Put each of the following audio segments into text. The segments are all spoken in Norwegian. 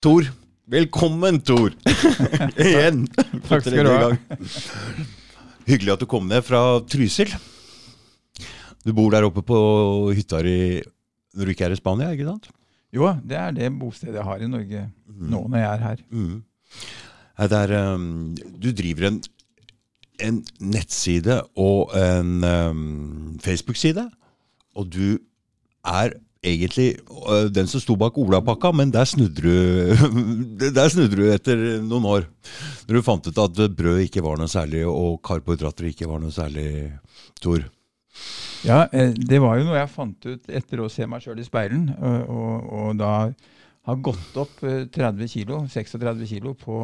Tor. Velkommen, Tor. Igjen. Takk skal du ha. Hyggelig at du kom ned fra Trysil. Du bor der oppe på hytta di når du ikke er i Spania, ikke sant? Jo, det er det bostedet jeg har i Norge nå når jeg er her. Mm. Det er, um, du driver en, en nettside og en um, Facebook-side, og du er egentlig uh, den som sto bak Olapakka, men der snudde du Der snudde du etter noen år. Når du fant ut at brød ikke var noe særlig, og karbohydrater ikke var noe særlig, Tor. Ja, eh, det var jo noe jeg fant ut etter å se meg sjøl i speilen, og, og, og da har gått opp eh, 30 kilo, 36 kilo på,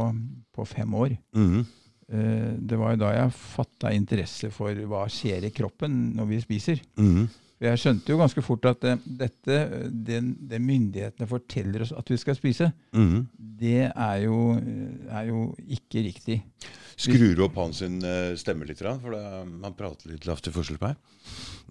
på fem år. Mm Det var jo da jeg fatta interesse for hva skjer i kroppen når vi spiser. For Jeg skjønte jo ganske fort at eh, dette, det, det myndighetene forteller oss at vi skal spise, mm. det er jo, eh, er jo ikke riktig. Skrur du opp hans eh, stemme litt, grann, for han prater litt lavt i forskjell på her.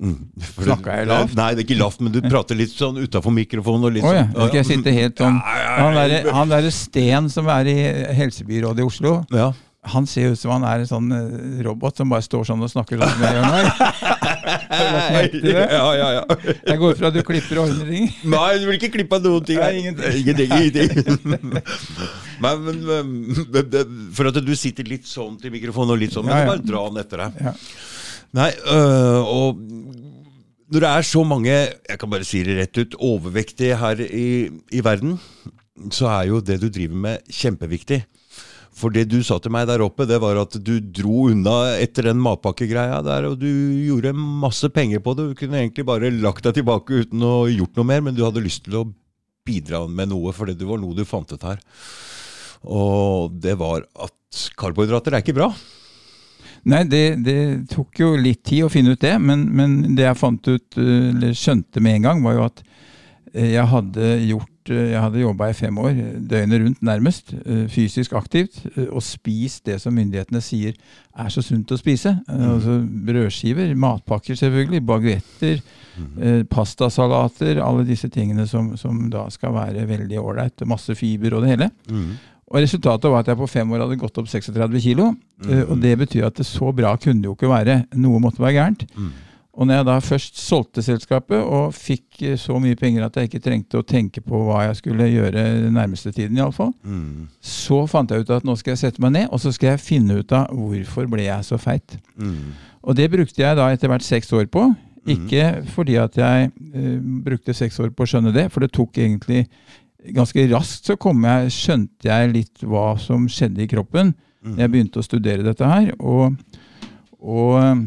Mm. Snakka jeg lavt? Nei, det er ikke lavt, men du prater litt sånn utafor mikrofonen. og litt oh, ja. sånn. Jeg sitte helt sånn. Han derre der Sten som er i helsebyrådet i Oslo, Ja. Han ser ut som han er en sånn eh, robot som bare står sånn og snakker sånn som jeg gjør nå. Ja, ja, ja. Jeg går fra at du klipper og ordner ting. Nei, du vil ikke klippe av noen ting. Nei, ingenting. ingenting. Men, men, for at du sitter litt sånn til mikrofonen og litt sånn, men bare dra den etter deg. Nei, øh, og når det er så mange, jeg kan bare si det rett ut, overvektige her i, i verden, så er jo det du driver med kjempeviktig. For det du sa til meg der oppe, det var at du dro unna etter den matpakkegreia der, og du gjorde masse penger på det. Du kunne egentlig bare lagt deg tilbake uten å gjort noe mer, men du hadde lyst til å bidra med noe, for det var noe du fant ut her. Og det var at karbohydrater er ikke bra. Nei, det, det tok jo litt tid å finne ut det, men, men det jeg fant ut, eh, eller skjønte med en gang, var jo at eh, jeg hadde gjort Jeg hadde jobba i fem år, eh, døgnet rundt nærmest, eh, fysisk aktivt, eh, og spist det som myndighetene sier er så sunt å spise. Mm. Altså brødskiver, matpakker selvfølgelig, baguetter, mm. pastasalater, alle disse tingene som, som da skal være veldig ålreit, masse fiber og det hele. Og Resultatet var at jeg på fem år hadde gått opp 36 kilo. Mm. Og det betyr at det så bra kunne det jo ikke være. Noe måtte være gærent. Og når jeg da først solgte selskapet og fikk eh, så mye penger at jeg ikke trengte å tenke på hva jeg skulle gjøre den nærmeste tiden, i alle fall, Mm. så fant jeg ut at nå skal jeg sette meg ned og så skal jeg finne ut av hvorfor ble jeg så feit. Mm. Og det brukte jeg da etter hvert seks år på. Ikke fordi at jeg uh, brukte seks år på å skjønne det, for det tok egentlig ganske raskt så kom jeg, skjønte jeg litt hva som skjedde i kroppen. Jeg begynte å studere dette her, og, og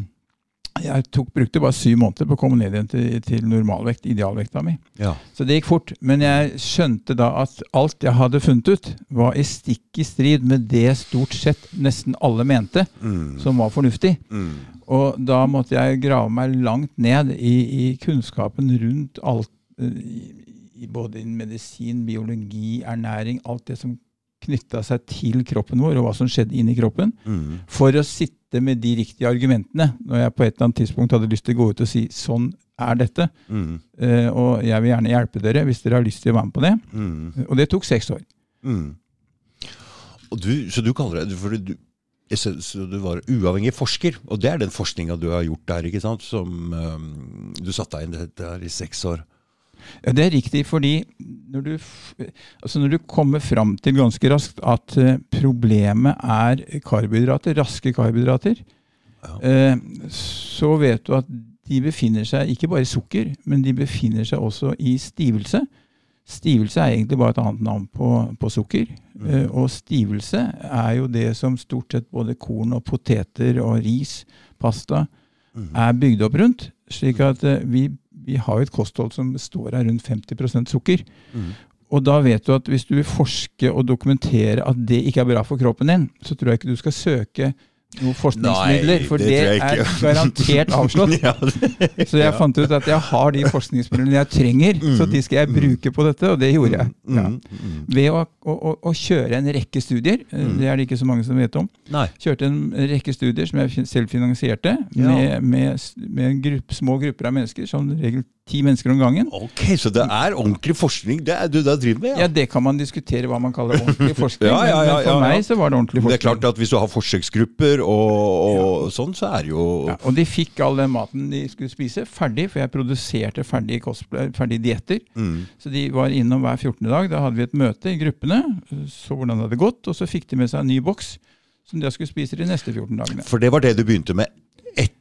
jeg tok, brukte bare syv måneder på å komme ned igjen til, til normalvekt, idealvekta mi. Ja. Så det gikk fort. Men jeg skjønte da at alt jeg hadde funnet ut, var i stikk i strid med det stort sett nesten alle mente Mm. som var fornuftig. Mm. Og da måtte jeg grave meg langt ned i, i kunnskapen rundt alt, eh, i, i både medisin, biologi, ernæring, alt det som knytta seg til kroppen vår, og hva som skjedde inni kroppen, Mm. for å sitte med de riktige argumentene når jeg på et eller annet tidspunkt hadde lyst til å gå ut og si sånn er dette, Mm. uh, og jeg vil gjerne hjelpe dere hvis dere har lyst til å være med på det. Mm. Og det tok seks år. Mm. Og du, så du kaller det for du, så du var uavhengig forsker, og det er den forskninga du har gjort der, ikke sant? Som um, du satte deg inn i seks år. Ja, Det er riktig, fordi når du, altså når du kommer fram til ganske raskt at eh, problemet er karbohydrater, raske karbohydrater, ja. så vet du at de befinner seg ikke bare i sukker, men de befinner seg også i stivelse. Stivelse er egentlig bare et annet navn på, på sukker. Mm. og stivelse er jo det som stort sett både korn og poteter og ris, pasta, er bygd opp rundt. Slik at eh, vi, vi har jo et kosthold som består av rundt 50% sukker. Og da vet du at hvis du vil forske og dokumentere at det ikke er bra for kroppen din, så tror jeg ikke du skal søke noen forskningsmidler, Nei, for det det, er garantert avslått. Ja, det- Så jeg fant ut at jeg har de forskningsmidlene jeg trenger, så de skal jeg bruke på dette, og det gjorde jeg. Ja. Mm, mm. Ved å, å, å, kjøre en rekke studier, eh, det er det ikke så mange som vet om. Nei. Kjørte en rekke studier som jeg selv finansierte, Ja. med, med, med en gruppe, små grupper av mennesker, som regel ti mennesker om gangen. Ok, Så det er ordentlig forskning det er du da driver med? Ja, Det kan man diskutere hva man kaller ordentlig forskning. Ja, ja, ja, men for ja, ja. meg så var det ordentlig forskning. Det er klart at hvis du har forsøksgrupper og, og sånn, så er det jo Ja, og de fikk all den maten de skulle spise, ferdig, for jeg produserte ferdige, ferdige dietter. mm. Så de var innom hver 14. dag. Da hadde vi et møte i gruppene, så hvordan det hadde gått, og så fikk de med seg en ny boks som de skulle spise de neste 14 dagene. For det var det du begynte med.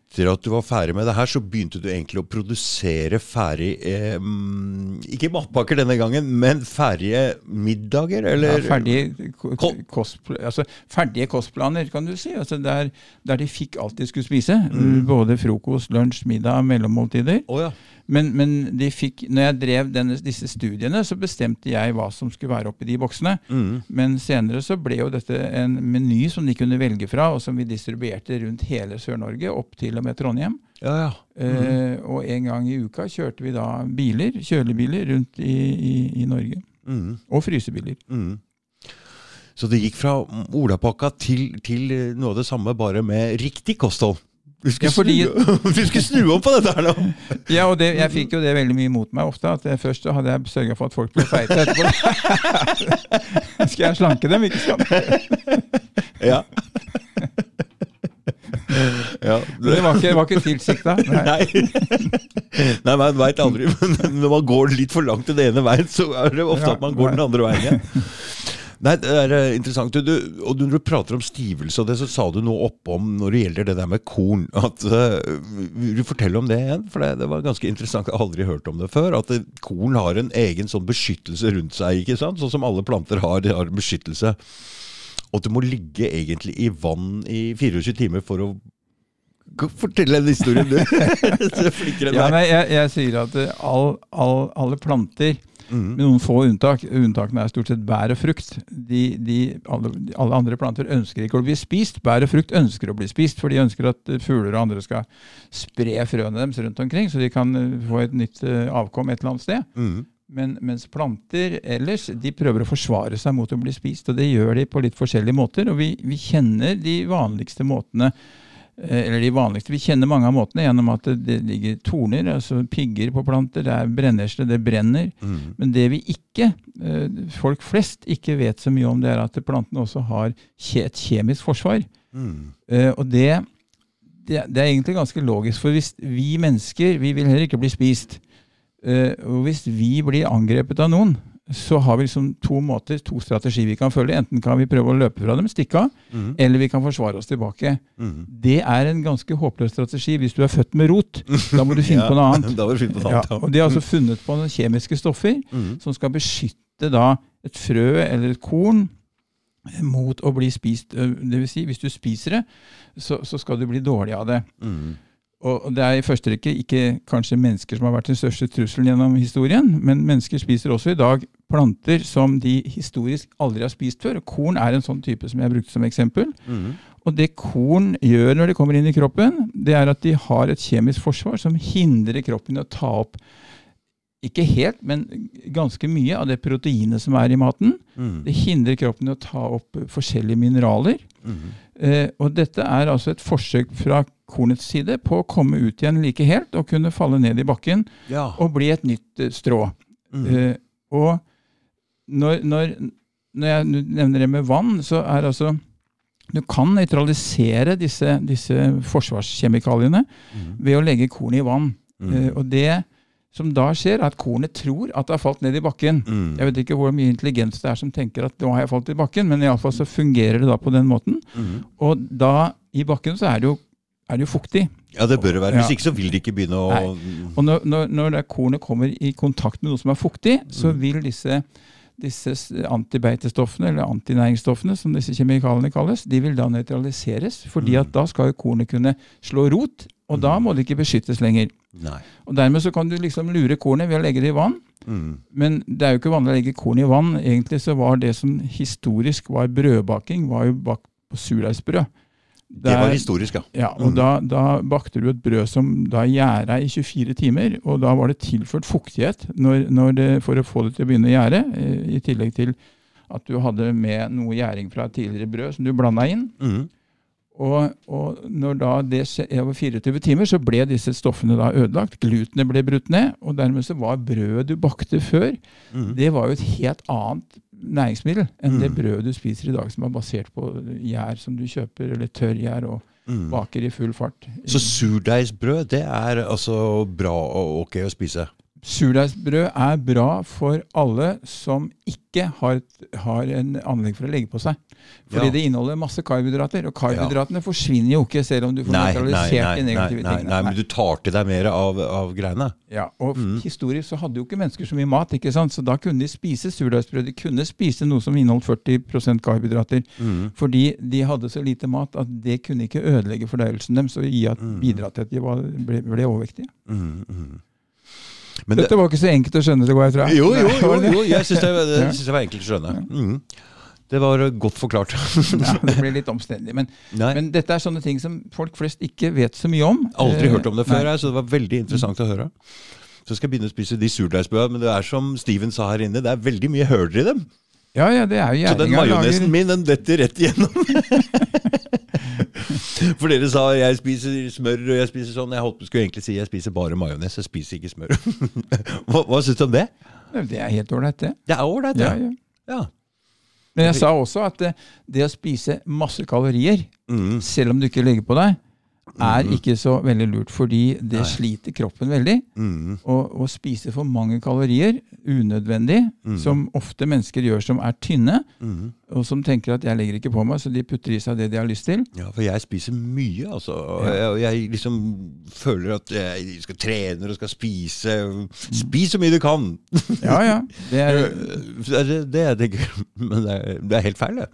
Etter at du var ferdig med det her, så begynte du egentlig å produsere ferdig eh, mm, Ikke matpakker denne gangen, men ferdige middager, eller? Ja, ferdige, ko- Ko- kost, altså, ferdige kostplaner, kan du si. Altså der, der de fikk alt de skulle spise. Mm. Både frokost, lunsj, middag, mellommåltider. Oh, ja. Men, men de fikk, når jeg drev denne, disse studiene, så bestemte jeg hva som skulle være oppi de boksene. Mm. Men senere så ble jo dette en meny som de kunne velge fra, og som vi distribuerte rundt hele Sør-Norge, opp til og med Trondheim. Ja, ja. Eh, og en gang i uka kjørte vi da biler, kjølebiler rundt i, i, i Norge. Mm. Og frysebiler. Mm. Så det gikk fra olapakka til, til noe av det samme, bare med riktig kosthold. Du skulle, Ja, fordi- snu, du skulle snu om på dette her nå! Ja, og det, jeg fikk jo det veldig mye mot meg ofte. at Først så hadde jeg sørga for at folk ble feite etterpå. Skal jeg slanke dem, ikke sant? Ja. ja. det... det var ikke, var ikke tilsikta. Nei. Nei. Nei, man veit aldri. Men når man går litt for langt den ene veien, så er det ofte Ja, at man går den andre veien igjen. Nei, det er eh, interessant. Du, du, og når du prater om stivelse og det, så sa du noe oppom når det gjelder det der med korn. At, uh, vil du fortelle om det igjen? For det, det var ganske interessant. Jeg har aldri hørt om det før. At det, korn har en egen sånn beskyttelse rundt seg, ikke sant? Sånn som alle planter har, de har en beskyttelse. Og at du må ligge egentlig i vann i 24 timer for å Gå- Fortell den historien, du. Ja, nei, jeg, jeg sier at all, all, alle planter, mm. med noen få unntak, unntakene er stort sett bær og frukt, de, de, alle, alle andre planter ønsker ikke å bli spist. Bær og frukt ønsker å bli spist, for de ønsker at eh, fugler og andre skal spre frøene deres rundt omkring, så de kan eh, få et nytt eh, avkom et eller annet sted. Mhm. Men, mens planter ellers de prøver å forsvare seg mot å bli spist, og det gjør de på litt forskjellige måter. Og vi, vi kjenner de vanligste måtene eh, eller de vanligste, Vi kjenner mange av måtene gjennom at det, ligger torner, altså pigger på planter, det er brennesle, det brenner. Mm. Men det vi ikke, eh, folk flest ikke vet så mye om, det er at plantene også har et kjemisk forsvar. Mhm. Eh, Og det, det, det er egentlig ganske logisk, for hvis vi mennesker vi vil heller ikke bli spist. Eh, og hvis vi blir angrepet av noen, så har vi liksom to måter, to strategier vi kan følge. Enten kan vi prøve å løpe fra dem, stikke av, mm. eller vi kan forsvare oss tilbake. Mm. Det er en ganske håpløs strategi hvis du er født med rot. Da må du finne Ja, på noe annet. Da på noe Ja, og De har altså funnet på noen kjemiske stoffer mm. som skal beskytte da et frø eller et korn mot å bli spist. Dvs. Det vil si, hvis du spiser det, så, så skal du bli dårlig av det. Mhm. Og det er i første rekke ikke kanskje mennesker som har vært den største trusselen gjennom historien, men mennesker spiser også i dag planter som de historisk aldri har spist før. Korn er en sånn type som jeg brukte som eksempel. Mhm. Og det korn gjør når det kommer inn i kroppen, det er at de har et kjemisk forsvar som hindrer kroppen i å ta opp ikke helt, men ganske mye av det proteinet som er i maten. Mhm. Det hindrer kroppen i å ta opp forskjellige mineraler. Mhm. Eh, og dette er altså et forsøk fra kornets side på å komme ut igjen like helt og kunne falle ned i bakken Ja. og bli et nytt eh, strå. Mm. Eh, og når, når, når jeg nevner det med vann, så er altså Du kan nøytralisere disse, disse forsvarskjemikaliene mm. ved å legge kornet i vann. Mm. Eh, og det som da skjer, er at kornet tror at det har falt ned i bakken. Mm. Jeg vet ikke hvor mye intelligens det er som tenker at nå har jeg falt i bakken, men iallfall så fungerer det da på den måten. Mm. Og da, i bakken, så er det jo, er det jo fuktig. Ja, det bør det være. Hvis Ja. ikke så vil de ikke begynne å Nei. Og når, når, når kornet kommer i kontakt med noe som er fuktig, så Mm. vil disse, disse antibeitestoffene, eller antinæringsstoffene, som disse kjemikaliene kalles, de vil da nøytraliseres. fordi Mm. at da skal jo kornet kunne slå rot, og da Mm. må det ikke beskyttes lenger. Nei. Og Dermed så kan du liksom lure kornet ved å legge det i vann. Mm. Men det er jo ikke vanlig å legge korn i vann. Egentlig så var det som historisk var brødbaking, var jo bakt på surdeigsbrød. Det var historisk, ja. Ja, og Mm. da, da bakte du et brød som da gjæra i 24 timer, og da var det tilført fuktighet når, når det, for å få det til å begynne å gjære, eh, i tillegg til at du hadde med noe gjæring fra et tidligere brød som du blanda inn. Mhm. Og, og når da det skjedde over 24 timer, så ble disse stoffene da ødelagt. Glutenet ble brutt ned, og dermed så var brødet du bakte før, Mm. det var jo et helt annet næringsmiddel enn det Mm. brødet du spiser i dag, som er basert på gjær som du kjøper, eller tørrgjær, og Mm. baker i full fart. Så surdeigsbrød, det er altså bra og ok å spise? Surdeigsbrød er bra for alle som ikke har, har en anlegg for å legge på seg. Fordi Ja. det inneholder masse karbohydrater, og karbohydratene forsvinner jo ikke selv om du får Nei, nei, de negative nei, tingene. nei, men du tar til deg mer av, av greiene. Ja, og Mm. Historisk så hadde jo ikke mennesker så mye mat, ikke sant? så da kunne de spise surdeigsbrød. De kunne spise noe som inneholdt 40 karbohydrater. Mm. Fordi de hadde så lite mat at det kunne ikke ødelegge fordøyelsen deres og Mm. bidra til at de var, ble, ble overvektige. Mm, mm. Men det, Dette var ikke så enkelt å skjønne, det går jeg fra. jo, jo, jo, jo, jeg syns det, det var enkelt å skjønne. Mm. Det var uh, godt forklart. Ja, det ble litt omstendelig. Men, men dette er sånne ting som folk flest ikke vet så mye om. aldri Eh, hørt om det før, nei. så det var veldig interessant å høre. Så skal jeg begynne å spise de surdeigsbøa, men det er som Steven sa her inne, det er veldig mye høler i dem. Ja, ja, det er jo Så den majonesen min, den detter rett igjennom. For dere sa jeg spiser smør og jeg spiser sånn. Jeg holdt på skulle egentlig si jeg spiser bare majones, jeg spiser ikke smør. hva hva syns du om det? Det er helt ålreit, det. Det er ålreit, Ja, ja. ja. ja. Men jeg sa også at det, det å spise masse kalorier, Mm. selv om du ikke legger på deg, er mm. ikke så veldig lurt, fordi det Nei. sliter kroppen veldig. Mm. Og å spise for mange kalorier, unødvendig, mm. som ofte mennesker gjør som er tynne, Mm. og som tenker at jeg legger ikke på meg, så de putter i seg det de har lyst til. Ja, for jeg spiser mye, altså. Og Ja. jeg, jeg liksom føler at jeg skal trene og skal spise. Spis så mye du kan! Ja, ja. Det er, Det er det, det jeg tenker. Men det er, det er helt feil, det.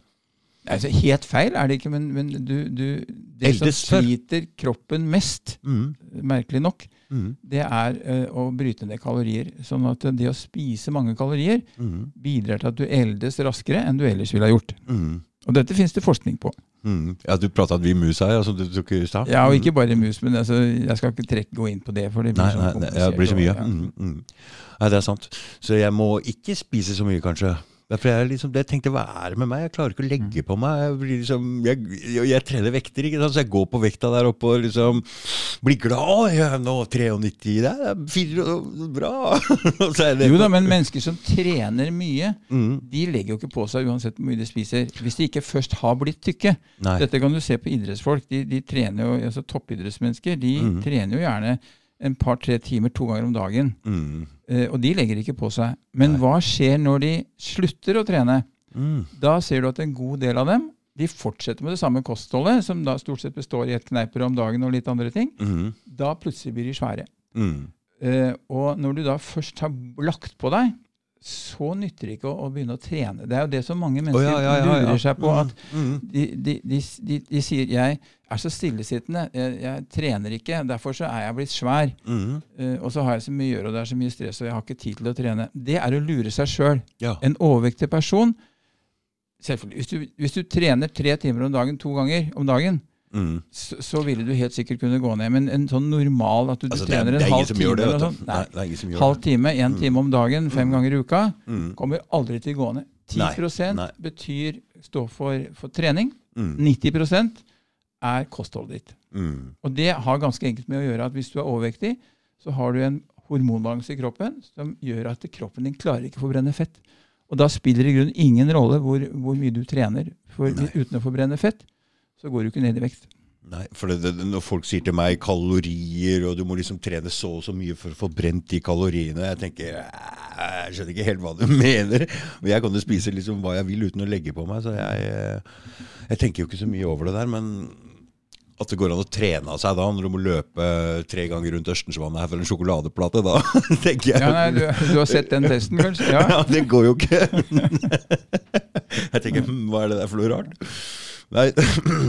Altså, helt feil er det ikke, men, men du, du Det som Eldes før. sliter kroppen mest, Mm. merkelig nok, Mm. det er ø, å bryte ned kalorier. Sånn at det å spise mange kalorier Mm. bidrar til at du eldes raskere enn du ellers ville ha gjort. Mm. Og dette finnes det forskning på. Mm. Ja, du prata vi mus her, altså, du tok i stad? Ja, og ikke bare mus, men altså, jeg skal ikke trekke, gå inn på det. for det blir Nei, sånn nei, ja, det blir så mye. og- Mm, mm. Nei, det er sant. Så jeg må ikke spise så mye, kanskje. Derfor jeg liksom, jeg tenkte, Hva er det med meg? Jeg klarer ikke å legge på meg. Jeg, blir liksom, jeg, jeg, trener vekter, ikke sant? så jeg går på vekta der oppe og liksom blir glad. Jeg er nå 93, det er fire, bra! Er det- Jo da, men mennesker som trener mye, Mm. de legger jo ikke på seg uansett hvor mye de spiser. Hvis de ikke først har blitt tykke. Nei. Dette kan du se på idrettsfolk. De, de trener jo, altså Toppidrettsmennesker de mm. trener jo gjerne en par-tre timer to ganger om dagen. Mm. Eh, og de legger ikke på seg. Men Nei. hva skjer når de slutter å trene? Mm. Da ser du at en god del av dem de fortsetter med det samme kostholdet, som da stort sett består i et kneippbrød om dagen og litt andre ting. Mm. Da plutselig blir de svære. Mm. Eh, og når du da først har lagt på deg, så nytter det ikke å, å begynne å trene. Det er jo det som mange mennesker ja, ja, ja, lurer seg på. at Mm. de, de, de, de, de sier 'jeg er så stillesittende, jeg, jeg trener ikke, derfor så er jeg blitt svær'. Mm. Uh, og så har jeg så mye å gjøre, og det er så mye stress, og jeg har ikke tid til å trene. Det er å lure seg sjøl. En overvektig person Selvfølgelig, hvis du, hvis du trener tre timer om dagen to ganger om dagen, Mm. så, så ville du helt sikkert kunne gå ned. Men en sånn normal at du, Altså, du er, trener en halv time det. sånt. Nei, Nei, halv time, én Mm. time om dagen, fem ganger i uka, Mm. kommer aldri til å gå ned. 10 Nei, nei. betyr stå for, for trening. Mm. 90% er kostholdet ditt. Mm. Og det har ganske enkelt med å gjøre at hvis du er overvektig, så har du en hormonbalanse i kroppen som gjør at kroppen din klarer ikke å forbrenne fett. Og da spiller det i grunnen ingen rolle hvor, hvor mye du trener. For uten å forbrenne fett, så går du ikke ned i vekt. Nei, for det, det, Når folk sier til meg kalorier, og du må liksom trene så og så mye for å få brent de kaloriene Jeg tenker, jeg skjønner ikke helt hva du mener. Og Jeg kan jo spise liksom hva jeg vil uten å legge på meg, så jeg, eh, jeg tenker jo ikke så mye over det der. Men at det går an å trene av seg da, når du må løpe tre ganger rundt Ørstensvannet her for en sjokoladeplate, da tenker jeg Ja, nei, du, du har sett den testen, kanskje? Ja. Ja, det går jo ikke. jeg tenker, hm, hva er det der for noe rart? Nei,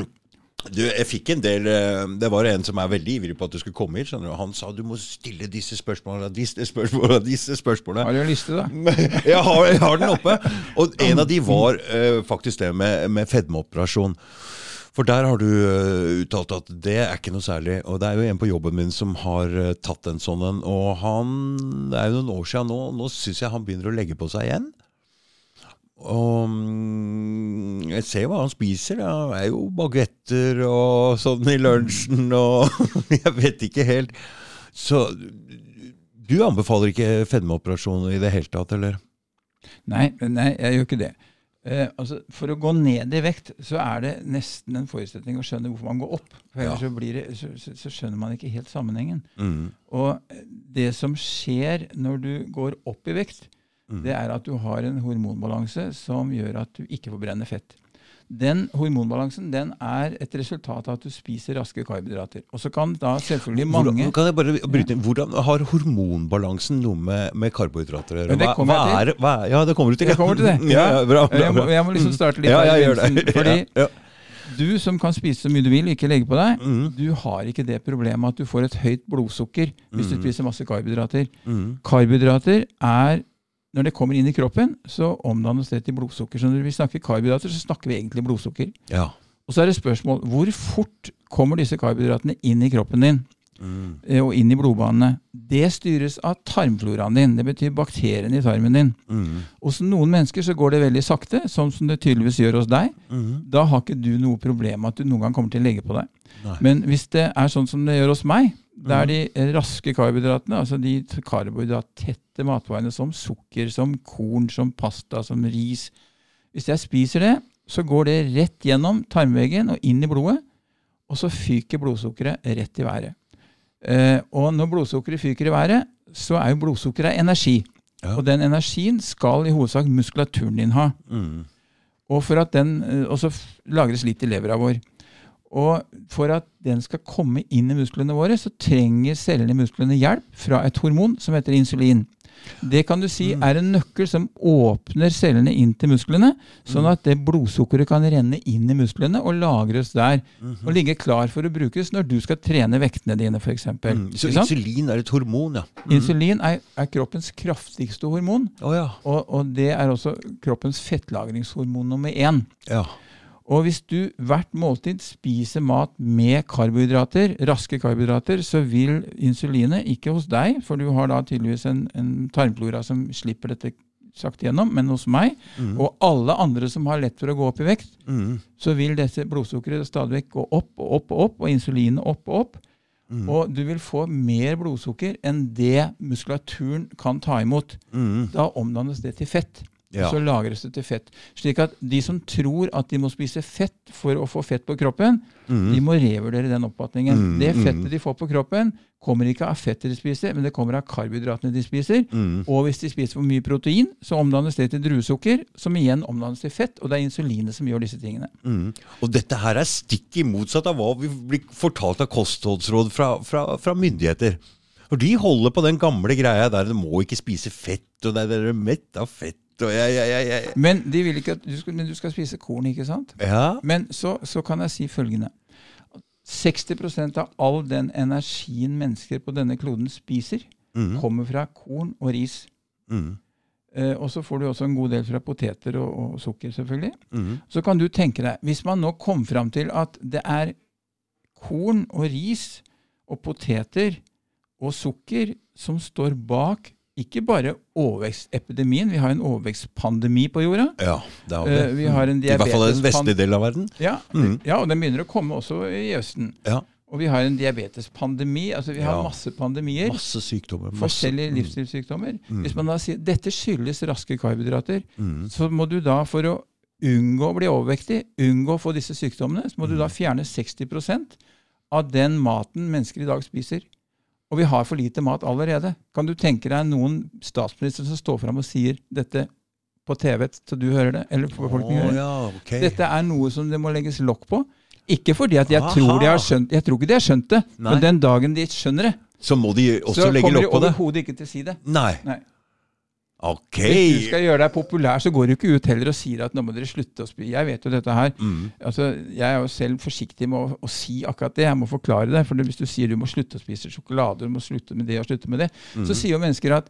du, jeg fikk en del eh, Det var en som er veldig ivrig på at du skulle komme hit. skjønner du. Han sa du må stille disse spørsmålene, disse spørsmålene, disse spørsmålene. Har du en liste, da? Jeg har, jeg har den oppe. Og en av de var uh, faktisk det med, med fedmeoperasjon. For der har du uh, uttalt at det er ikke noe særlig. Og det er jo en på jobben min som har uh, tatt en sånn en. Og han Det er jo noen år siden nå. Nå syns jeg han begynner å legge på seg igjen. Og mm, jeg ser hva han spiser. Det er jo bagetter og sånn i lunsjen og Jeg vet ikke helt. Så du anbefaler ikke fedmeoperasjon i det hele tatt, eller? Nei, nei jeg gjør ikke det. Eh, altså, for å gå ned i vekt, så er det nesten en forutsetning å skjønne hvorfor man går opp. For ellers Ja. så, blir det, så, så, så skjønner man ikke helt sammenhengen. Mm. Og det som skjer når du går opp i vekt, Mm. det er at du har en hormonbalanse som gjør at du ikke forbrenner fett. Den hormonbalansen den er et resultat av at du spiser raske karbohydrater. Og så kan da selvfølgelig mange Hvordan, kan jeg bare bryte inn? Hvordan har hormonbalansen noe med, med karbohydrater å gjøre? Det Hva- kommer hva jeg til. er hva ja, det kommer du til. Jeg kommer til det. Ja, ja, bra, bra, jeg, må, jeg må liksom starte litt ja, jeg gjør det. Fordi ja, du som kan spise så mye du vil, ikke legge på deg, Mm, du har ikke det problemet at du får et høyt blodsukker hvis du Mm. spiser masse karbohydrater. mm, Karbohydrater er Når det kommer inn i kroppen, så omdannes det til blodsukker. Så når vi snakker karbohydrater, så snakker vi egentlig blodsukker. ja. Og så er det spørsmål hvor fort kommer disse karbohydratene inn i kroppen din Mm, eh, og inn i blodbanene. Det styres av tarmfloraen din. Det betyr bakteriene i tarmen din. mm, Hos noen mennesker så går det veldig sakte, sånn som det tydeligvis gjør hos deg. mm. Da har ikke du noe problem med at du noen gang kommer til å legge på deg. Nei. Men hvis det er sånn som det gjør hos meg, det er de raske karbohydratene, altså de karbohydrattette matvarene som sukker, som korn, som pasta, som ris Hvis jeg spiser det, så går det rett gjennom tarmveggen og inn i blodet, og så fyker blodsukkeret rett i været. Eh, og når blodsukkeret fyker i været, så er jo blodsukkeret energi. Ja. Og den energien skal i hovedsak muskulaturen din ha. Mm, Og, for at den, eh, og så lagres litt i levera vår. Og for at den skal komme inn i musklene våre, så trenger cellene i musklene hjelp fra et hormon som heter insulin. Det kan du si Mm. er en nøkkel som åpner cellene inn til musklene, sånn Mm. at det blodsukkeret kan renne inn i musklene og lagres der. mhm. Og ligge klar for å brukes når du skal trene vektene dine, f.eks. Mm. Så insulin er et hormon, ja. Mm. Insulin er, er kroppens kraftigste hormon, Oh, ja. og, og det er også kroppens fettlagringshormon nummer én. ja. Og hvis du hvert måltid spiser mat med karbohydrater, raske karbohydrater, så vil insulinet, ikke hos deg, for du har da tydeligvis en, en tarmflora som slipper dette sakte gjennom, men hos meg, Mm. og alle andre som har lett for å gå opp i vekt, Mm. så vil dette blodsukkeret stadig vekk gå opp og opp og opp, og insulinet opp og opp. Mm. Og du vil få mer blodsukker enn det muskulaturen kan ta imot. Mm. Da omdannes det til fett. Ja. Så lagres det til fett. Slik at de som tror at de må spise fett for å få fett på kroppen, Mm. de må revurdere den oppfatningen. Mm, Det mm. fettet de får på kroppen, kommer ikke av fettet de spiser, men det kommer av karbohydratene de spiser. Mm. Og hvis de spiser for mye protein, så omdannes det til druesukker, som igjen omdannes til fett, og det er insulinet som gjør disse tingene. Mm. Og dette her er stikk i motsatt av hva vi blir fortalt av kostholdsråd fra, fra, fra myndigheter. For de holder på den gamle greia der du må ikke spise fett, og der dere er mett av fett, og jeg, jeg, jeg. Men de vil ikke at du skal, du skal spise korn, ikke sant? Ja. Men så, så kan jeg si følgende. 60% av all den energien mennesker på denne kloden spiser, Mm. kommer fra korn og ris. Mm. Eh, og så får du også en god del fra poteter og, og sukker, selvfølgelig. Mm. Så kan du tenke deg, hvis man nå kom fram til at det er korn og ris og poteter og sukker som står bak ikke bare overvekstepidemien, vi har en overvekstpandemi på jorda. Ja, det har vi. Eh, vi har en I hvert fall i den vestlige delen av verden. Ja, mm. ja, og den begynner å komme også i Østen. Ja. Og vi har en diabetespandemi. altså Vi har Ja. masse pandemier. Masse sykdommer. Masse. Forskjellige Mm. livsstilssykdommer. Mm. Hvis man da sier dette skyldes raske karbohydrater, Mm. så må du da for å unngå å bli overvektig, unngå å få disse sykdommene, så må du Mm. da fjerne 60% av den maten mennesker i dag spiser. Og vi har for lite mat allerede. Kan du tenke deg noen statsminister som står fram og sier dette på TV, så du hører det? Eller befolkningen hører det? ja, okay. Dette er noe som det må legges lokk på. Ikke fordi at jeg Aha. tror de har skjønt Jeg tror ikke de har skjønt det, Nei. men den dagen de skjønner det, Så må de også så legge de lokk på det? overhodet ikke til å si det. Nei. Nei. Ok. Hvis du skal gjøre deg populær, så går du ikke ut heller og sier at nå må dere slutte å spy. Jeg vet jo dette her. Mm. Altså, jeg er jo selv forsiktig med å, å si akkurat det. Jeg må forklare det. For hvis du sier du må slutte å spise sjokolade, du må slutte med det og slutte med det, Mm. så sier jo mennesker at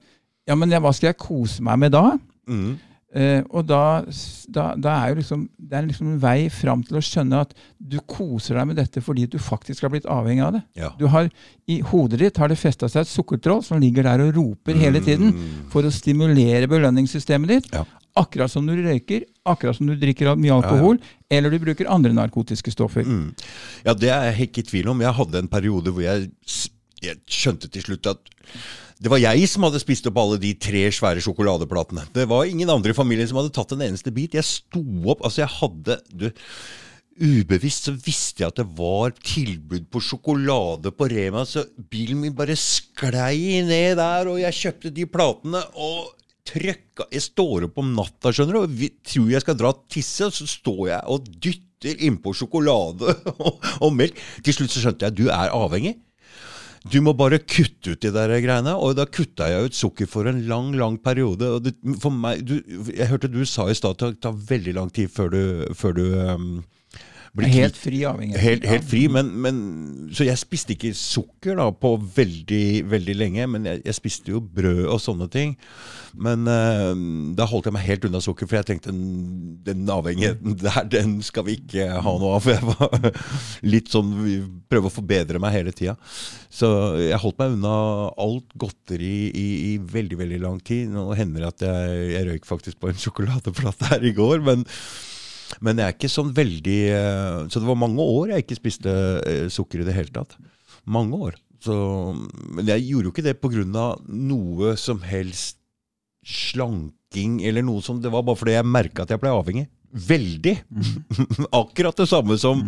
ja, men hva skal jeg kose meg med da? Mm. Eh, og da, da, da er jo liksom, det er liksom en vei fram til å skjønne at du koser deg med dette fordi du faktisk har blitt avhengig av det. Ja. Du har, I hodet ditt har det festa seg et sukkertroll som ligger der og roper hele tiden Mm. for å stimulere belønningssystemet ditt. Ja. Akkurat som du røyker, akkurat som du drikker mye alkohol, eller du bruker andre narkotiske stoffer. Mm. Ja, det er jeg ikke i tvil om. Jeg hadde en periode hvor jeg, jeg skjønte til slutt at det var jeg som hadde spist opp alle de tre svære sjokoladeplatene. Det var ingen andre i familien som hadde tatt en eneste bit. Jeg sto opp Altså, jeg hadde du, Ubevisst så visste jeg at det var tilbud på sjokolade på Rema, så bilen min bare sklei ned der, og jeg kjøpte de platene og trøkka Jeg står opp om natta, skjønner du, og vi, tror jeg skal dra og tisse, og så står jeg og dytter innpå sjokolade og, og melk. Til slutt så skjønte jeg at du er avhengig. Du må bare kutte ut de der greiene. Og da kutta jeg ut sukker for en lang, lang periode. Og det, for meg, du, jeg hørte du sa i stad at det tar veldig lang tid før du, før du um, Helt fri avhengighet. Helt, helt fri, men, men Så jeg spiste ikke sukker da på veldig veldig lenge. Men jeg, jeg spiste jo brød og sånne ting. Men uh, da holdt jeg meg helt unna sukker, for jeg tenkte den, den avhengigheten der, den skal vi ikke ha noe av. For jeg var litt sånn Prøve å forbedre meg hele tida. Så jeg holdt meg unna alt godteri i, i veldig veldig lang tid. Nå hender det at jeg, jeg røyk faktisk på en sjokoladeplate her i går, men men jeg er ikke sånn veldig eh, Så det var mange år jeg ikke spiste eh, sukker i det hele tatt. Mange år. Så, men jeg gjorde jo ikke det pga. noe som helst slanking eller noe som Det var bare fordi jeg merka at jeg ble avhengig. Veldig! Akkurat det samme som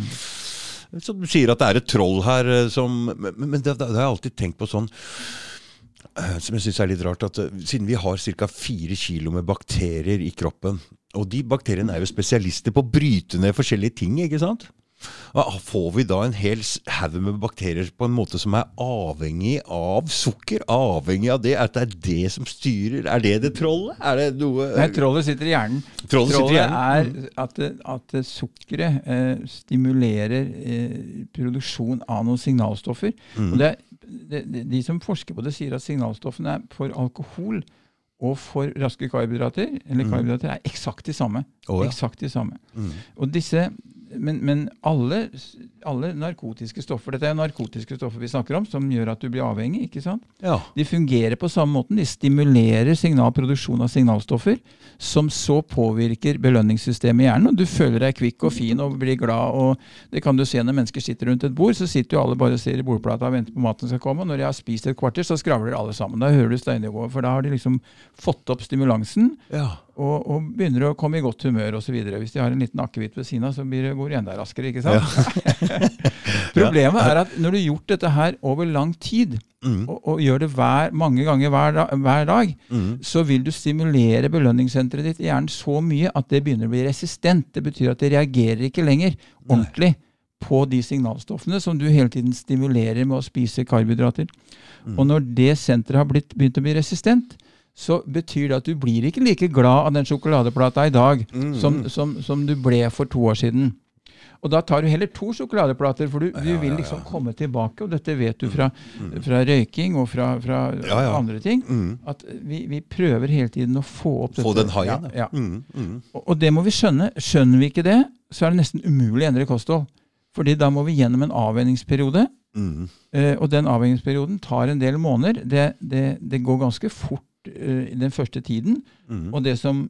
som du sier at det er et troll her eh, som Men, men det, det har jeg alltid tenkt på sånn som jeg synes er litt rart, at siden vi har ca. fire kilo med bakterier i kroppen, og de bakteriene er jo spesialister på å bryte ned forskjellige ting, ikke sant? Får vi da en hel haug med bakterier på en måte som er avhengig av sukker? Avhengig av det? At det er det som styrer? Er det det trollet? Er det noe Nei, trollet sitter i hjernen. Trollet sitter i er at, at sukkeret eh, stimulerer eh, produksjon av noen signalstoffer. Mm. Og det, det, det, de som forsker på det, sier at signalstoffene er for alkohol og for raske karbohydrater eller karbohydrater er eksakt de samme. Oh, ja. Eksakt de samme. Mm. Og disse, men, men alle, alle narkotiske stoffer Dette er jo narkotiske stoffer vi snakker om, som gjør at du blir avhengig. ikke sant? Ja. De fungerer på samme måten. De stimulerer signalproduksjon av signalstoffer, som så påvirker belønningssystemet i hjernen. og Du føler deg kvikk og fin og blir glad. og Det kan du se når mennesker sitter rundt et bord. Så sitter jo alle bare og ser i bordplata og venter på maten skal komme. og Når de har spist et kvarter, så skravler alle sammen. Da hører du støynivået, for da har de liksom fått opp stimulansen. ja. Og, og begynner å komme i godt humør osv. Hvis de har en liten akevitt ved siden av, så blir det, går det enda raskere. ikke sant? Problemet er at når du har gjort dette her over lang tid, Mm. og, og gjør det hver, mange ganger hver, hver dag, Mm. så vil du stimulere belønningssenteret ditt i hjernen så mye at det begynner å bli resistent. Det betyr at det reagerer ikke lenger ordentlig på de signalstoffene som du hele tiden stimulerer med å spise karbohydrater. Mm. Og når det senteret har blitt, begynt å bli resistent, så betyr det at du blir ikke like glad av den sjokoladeplata i dag Mm. som, som, som du ble for to år siden. Og da tar du heller to sjokoladeplater, for du, du vil liksom komme tilbake. Og dette vet du fra, fra røyking og fra, fra Mm. Ja, ja. andre ting. Mm. At vi, vi prøver hele tiden å få opp dette. Få den haien. Ja, ja. Mm. Mm. Og, og det må vi skjønne. Skjønner vi ikke det, så er det nesten umulig å endre kosthold. Fordi da må vi gjennom en avvenningsperiode. Mm. Eh, og den avvenningsperioden tar en del måneder. Det, det, det går ganske fort eh, den første tiden. Mm. Og det som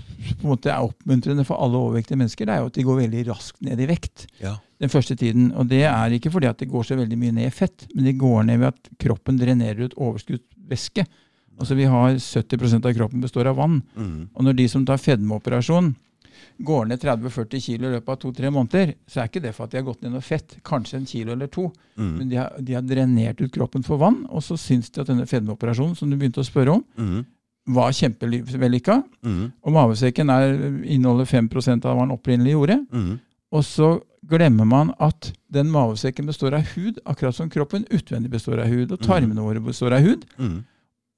på en måte er oppmuntrende for alle overvektige mennesker, det er jo at de går veldig raskt ned i vekt Ja. den første tiden. Og det er ikke fordi at det går så veldig mye ned i fett, men det går ned ved at kroppen drenerer ut overskuddsvæske. Altså vi har 70% av kroppen består av vann. Mm. Og når de som tar fedmeoperasjon går ned 30-40 kilo i løpet av to-tre måneder, så er ikke det for at de har gått ned noe fett, kanskje en kilo eller to. Mm. Men de har, de har drenert ut kroppen for vann, og så syns de at denne fedmeoperasjonen, som du begynte å spørre om, Mm. var kjempevellykka. Mm. Og mavesekken er, inneholder 5 av hva den opprinnelig gjorde. Mm. Og så glemmer man at den mavesekken består av hud, akkurat som kroppen utvendig består av hud. Og tarmene våre består av hud. Mm.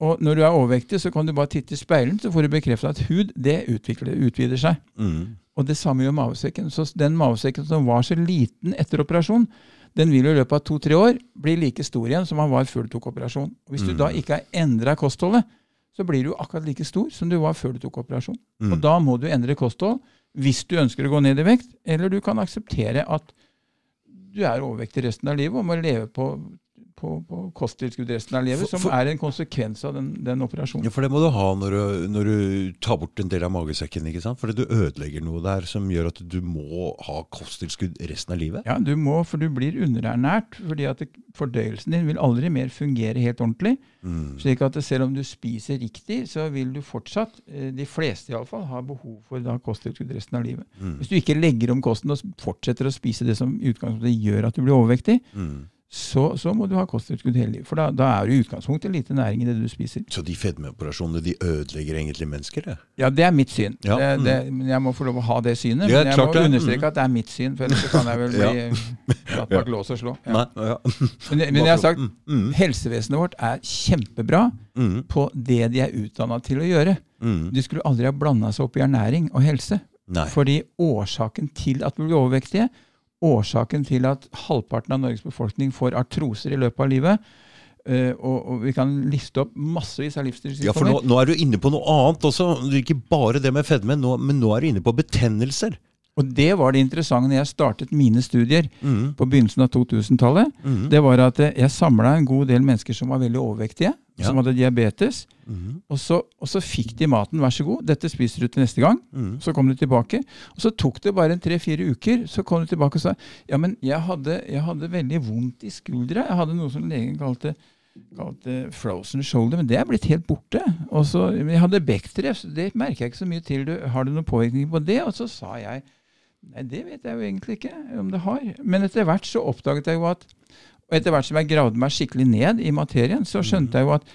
Og når du er overvektig, så kan du bare titte i speilen, så får du bekreftet at hud det utvikler, utvider seg. Mm. Og det samme gjør mavesekken. Så den mavesekken som var så liten etter operasjon, den vil jo i løpet av to-tre år bli like stor igjen som han var før du tok operasjon. Og hvis du Mm. da ikke har endra kostholdet, så blir du akkurat like stor som du var før du tok operasjon. Mm. Og da må du endre kosthold hvis du ønsker å gå ned i vekt, eller du kan akseptere at du er overvektig resten av livet og må leve på, på, på kosttilskudd resten av livet, For- som er en konsekvens av den, den operasjonen. Ja, For det må du ha når du, når du tar bort en del av magesekken. ikke sant? Fordi du ødelegger noe der som gjør at du må ha kosttilskudd resten av livet. Ja, du må, for du blir underernært. fordi at det, fordøyelsen din vil aldri mer fungere helt ordentlig. Mm. slik at selv om du spiser riktig, så vil du fortsatt, eh, de fleste iallfall, ha behov for da kosttilskudd resten av livet. Mm. Hvis du ikke legger om kosten og fortsetter å spise det som i utgangspunktet gjør at du blir overvektig, Mm. Så, så må du ha kosttilskudd hele livet. For da, da er det i utgangspunktet lite næring i det du spiser. Så de fedmeoperasjonene de ødelegger egentlig mennesker? Det. Ja, det er mitt syn. Ja, Det, det, men jeg må få lov å ha det synet. Ja, men jeg klart må understreke Mm. at det er mitt syn, for ellers kan jeg vel bli satt bak lås og slå. Ja. Nei. Men, men jeg har sagt, Mm, mm, helsevesenet vårt er kjempebra mm, på det de er utdanna til å gjøre. mm. De skulle aldri ha blanda seg opp i ernæring og helse. Nei. Fordi årsaken til at vi blir overvektige, årsaken til at halvparten av Norges befolkning får artroser i løpet av livet, Uh, og, og vi kan liste opp massevis av Ja, for nå, nå er du inne på noe annet også. Ikke bare det med fedme, nå, men nå er du inne på betennelser. Og det var det interessante når jeg startet mine studier Mm, på begynnelsen av 2000-tallet. mm, Det var at eh, jeg samla en god del mennesker som var veldig overvektige, Ja. som hadde diabetes. mm, Og så, og så fikk de maten, vær så god, dette spiser du til neste gang. mm. Så kom du tilbake. Og så tok det bare en tre-fire uker. Så kom du tilbake og sa ja, men jeg hadde, jeg hadde veldig vondt i skuldra. Jeg hadde noe som legen kalte, kalte frozen shoulder, men det er blitt helt borte. Og så, jeg hadde Bechdref, det merker jeg ikke så mye til. Du, har du noen påvirkning på det? Og så sa jeg nei, det vet jeg jo egentlig ikke om det har. Men etter hvert så oppdaget jeg jo at og etter hvert som jeg gravde meg skikkelig ned i materien, så skjønte jeg jo at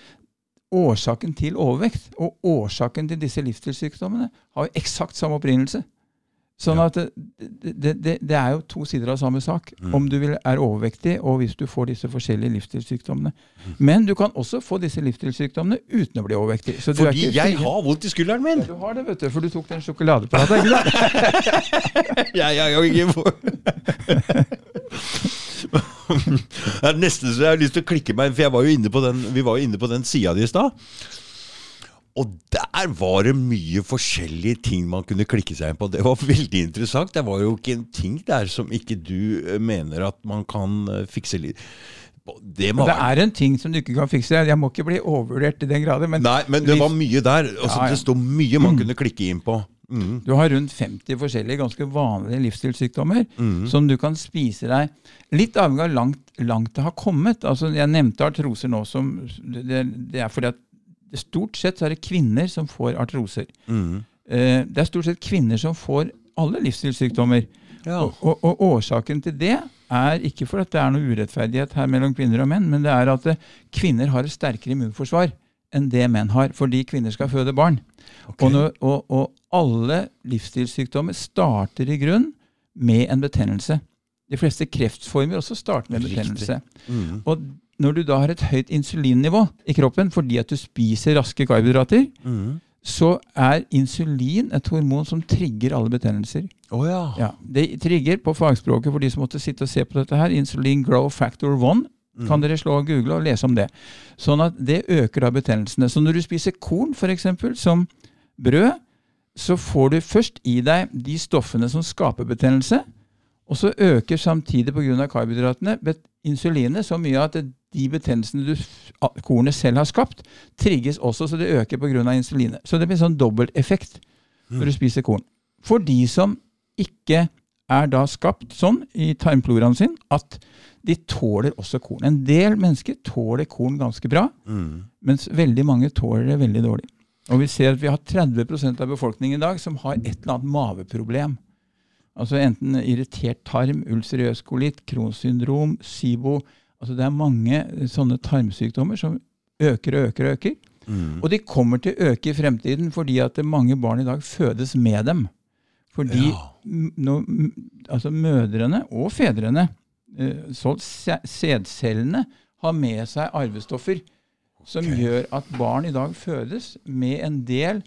årsaken til overvekt og årsaken til disse livsstilssykdommene har jo eksakt samme opprinnelse. Sånn at det, det, det, det er jo to sider av samme sak. Mm. Om du vil, er overvektig, og hvis du får disse forskjellige livsstilssykdommene. Men du kan også få disse livsstilssykdommene uten å bli overvektig. Så du er Fordi ikke jeg har vondt i skulderen min! Ja, Du har det, vet du, for du tok den sjokoladeplata. ikke sant? Jeg, jeg, jeg, jeg, det er nesten så jeg har lyst til å klikke meg inn, for jeg var jo inne på den, vi var jo inne på den sida di i stad. Og der var det mye forskjellige ting man kunne klikke seg inn på. Det var veldig interessant. Det var jo ikke en ting der som ikke du eh, mener at man kan eh, fikse litt Det Det er en ting som du ikke kan fikse. Jeg må ikke bli overvurdert i den grad. Men Nei, men det var mye der. Altså, Ja, ja. Det sto mye man kunne klikke inn på. Mm. Du har rundt 50 forskjellige ganske vanlige livsstilssykdommer Mm. som du kan spise deg Litt avhengig av langt, langt det har kommet. Altså, jeg nevnte artroser nå som Det, det er fordi at stort sett så er det kvinner som får artroser. Mm. Eh, Det er stort sett kvinner som får alle livsstilssykdommer. Ja. Og, og, og årsaken til det er ikke for at det er noe urettferdighet her mellom kvinner og menn, men det er at eh, kvinner har et sterkere immunforsvar enn det menn har, fordi kvinner skal føde barn. Okay. Og, når, og, og alle livsstilssykdommer starter i grunn med en betennelse. De fleste kreftformer også starter med Riktig. betennelse. Mm. Og når du da har et høyt insulinnivå i kroppen fordi at du spiser raske karbohydrater, Mm. så er insulin et hormon som trigger alle betennelser. Oh, ja. Ja, Det trigger på fagspråket for de som måtte sitte og se på dette her, insulin grow factor 1. Kan dere slå og google og lese om det. Sånn at det øker da betennelsene. Så når du spiser korn, f.eks., som brød, så får du først i deg de stoffene som skaper betennelse, og så øker samtidig pga. karbohydratene bet- insulinet så mye at de betennelsene du, kornet selv har skapt, trigges også, så det øker pga. insulinet. Så det blir sånn dobbelteffekt når du spiser korn. For de som ikke er da skapt sånn i tarmfloraen sin at de tåler også korn. En del mennesker tåler korn ganske bra, Mm. mens veldig mange tåler det veldig dårlig. Og vi ser at vi har 30% av befolkningen i dag som har et eller annet maveproblem. Altså enten irritert tarm, ulcerøs kolitt, Crohns syndrom, SIBO. Altså det er mange sånne tarmsykdommer som øker og øker og øker. Mm. Og de kommer til å øke i fremtiden fordi at mange barn i dag fødes med dem. Fordi Ja. nå, altså mødrene og fedrene, eh, så sædcellene, har med seg arvestoffer som okay. gjør at barn i dag fødes med en del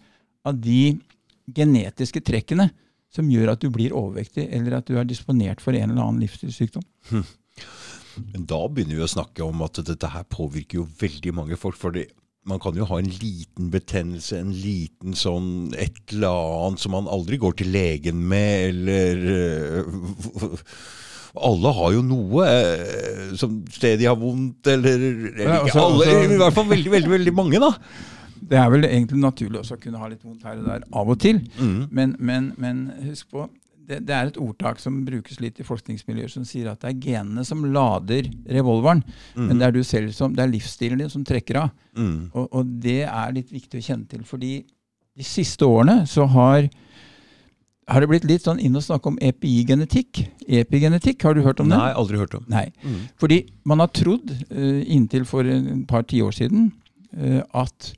av de genetiske trekkene som gjør at du blir overvektig, eller at du er disponert for en eller annen livsstilssykdom. Men da begynner vi å snakke om at dette her påvirker jo veldig mange folk. fordi man kan jo ha en liten betennelse, en liten sånn et eller annet som man aldri går til legen med, eller øh, Alle har jo noe eh, som sted de har vondt, eller, eller Ja, ikke altså- alle, altså- i hvert fall veldig, veldig, veldig mange, da. Det er vel egentlig naturlig også å kunne ha litt vondt her og der av og til. Mm. Men, men, men husk på, det, det er et ordtak som brukes litt i forskningsmiljøer som sier at det er genene som lader revolveren, men det er du selv som, det er livsstilen din som trekker av. Mm. Og, og det er litt viktig å kjenne til, fordi de siste årene så har har det blitt litt sånn inn å snakke om epigenetikk. Epigenetikk, har du hørt om det? Nei, aldri hørt om. Nei. Mm. Fordi man har trodd, eh, inntil for en par tiår siden, eh, at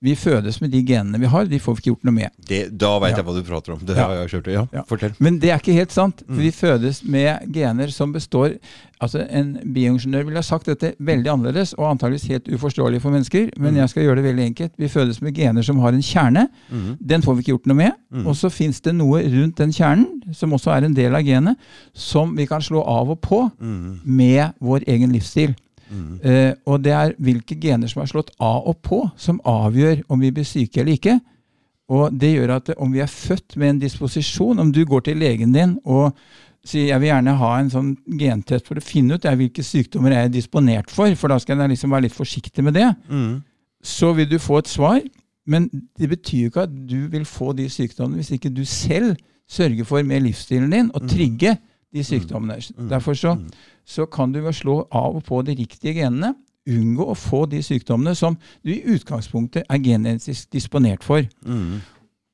vi fødes med de genene vi har. De får vi ikke gjort noe med. Det, da veit Ja. jeg hva du prater om. Det Ja. har jeg kjørt. Ja, Ja. fortell. Men det er ikke helt sant. For Mm. vi fødes med gener som består altså En bioingeniør ville ha sagt dette veldig annerledes og antageligvis helt uforståelig for mennesker, men Mm. jeg skal gjøre det veldig enkelt. Vi fødes med gener som har en kjerne. Mm. Den får vi ikke gjort noe med. Mm. Og så fins det noe rundt den kjernen, som også er en del av genet, som vi kan slå av og på Mm. med vår egen livsstil. Mm. Eh, og det er hvilke gener som er slått av og på, som avgjør om vi blir syke eller ikke. Og det gjør at om vi er født med en disposisjon, om du går til legen din og sier jeg vil gjerne ha en sånn gentest for å finne ut hvilke sykdommer jeg er disponert for, for da skal jeg liksom være litt forsiktig med det, Mm. så vil du få et svar. Men det betyr jo ikke at du vil få de sykdommene hvis ikke du selv sørger for med livsstilen din å trigge de sykdommene. Mm. Derfor så, så kan du ved å slå av og på de riktige genene unngå å få de sykdommene som du i utgangspunktet er genetisk disponert for. Mm.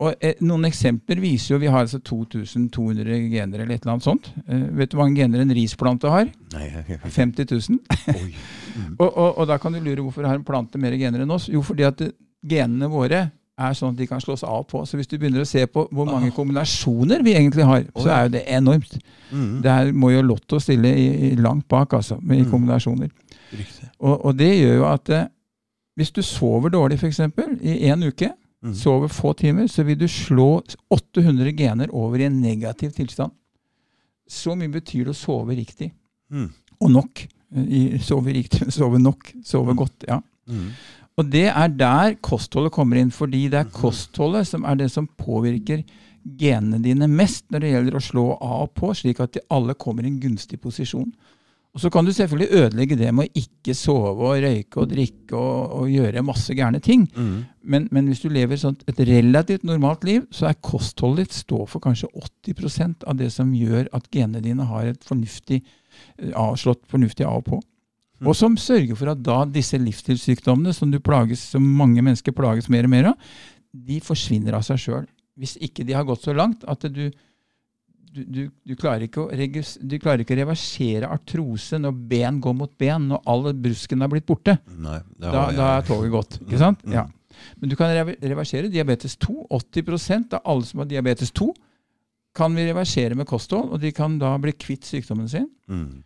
Og eh, Noen eksempler viser jo Vi har altså 2200 gener eller et eller annet sånt. Eh, vet du hvor mange gener en risplante har? Nei, jeg- jeg- 50 000. mm. Og, og, og da kan du lure hvorfor har en plante mer gener enn oss? Jo, fordi at genene våre er sånn at de kan slås av på. Så hvis du begynner å se på hvor mange kombinasjoner vi egentlig har, så er jo det enormt. Mm. Det er, må jo Lotto stille i, i langt bak, altså, med Mm. kombinasjoner. Og, og det gjør jo at eh, hvis du sover dårlig f.eks. i én uke, Mm. sover få timer, så vil du slå 800 gener over i en negativ tilstand. Så mye betyr det å sove riktig. Mm. Og nok. I, sove riktig, sove nok, sove godt. ja. Mm. Og det er der kostholdet kommer inn, fordi det er Mhm. kostholdet som er det som påvirker genene dine mest når det gjelder å slå av og på, slik at de alle kommer i en gunstig posisjon. Og Så kan du selvfølgelig ødelegge det med å ikke sove og røyke og drikke og, og gjøre masse gærne ting. Mm. Men, men hvis du lever sånt, et relativt normalt liv, så er kostholdet ditt står for kanskje 80% av det som gjør at genene dine har et fornuftig eh, avslått fornuftig av og på. Mm. Og som sørger for at da disse livsstilssykdommene som, du plages, som mange mennesker plages mer og mer av, de forsvinner av seg sjøl. Hvis ikke de har gått så langt at du, du, du, du, klarer å du klarer ikke å reversere artrose når ben går mot ben, når all brusken har blitt borte. Nei, Da, da er toget gått. ikke sant? Mm. Ja. Men du kan reversere diabetes 2. 80% av alle som har diabetes 2, kan vi reversere med kosthold, og de kan da bli kvitt sykdommen sin. Mm.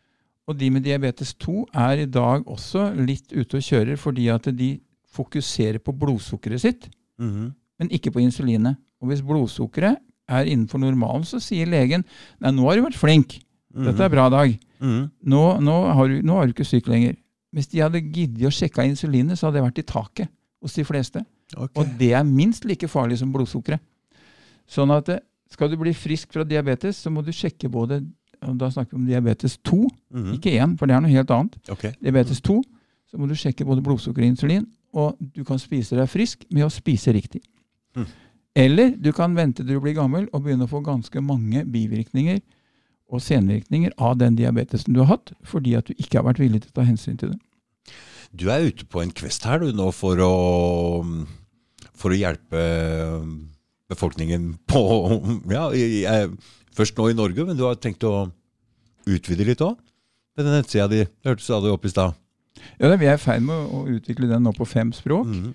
Og de med diabetes 2 er i dag også litt ute og kjører fordi at de fokuserer på blodsukkeret sitt, Mhm. men ikke på insulinet. Og hvis blodsukkeret er innenfor normalen, så sier legen nei, nå har du vært flink, dette er bra dag, Mhm. nå, nå, har, du, nå har du ikke syk lenger. Hvis de hadde giddet å sjekke insulinet, så hadde det vært i taket hos de fleste. Okay. Og det er minst like farlig som blodsukkeret. Sånn at eh, skal du bli frisk fra diabetes, så må du sjekke både og Da snakker vi om diabetes 2, Mhm. ikke 1, for det er noe helt annet. Okay. Diabetes 2, så må du sjekke både blodsukker og insulin, og du kan spise deg frisk med å spise riktig. Mm. Eller du kan vente til du blir gammel og begynne å få ganske mange bivirkninger og senvirkninger av den diabetesen du har hatt, fordi at du ikke har vært villig til å ta hensyn til det. Du er ute på en kvest her du nå for å, for å hjelpe befolkningen på ja, jeg, Først nå i Norge, men du har tenkt å utvide litt òg? den nettsida di, du hørte stadig opp i stad. Ja, det- Vi er i ferd med å utvikle den nå på fem språk. Mhm.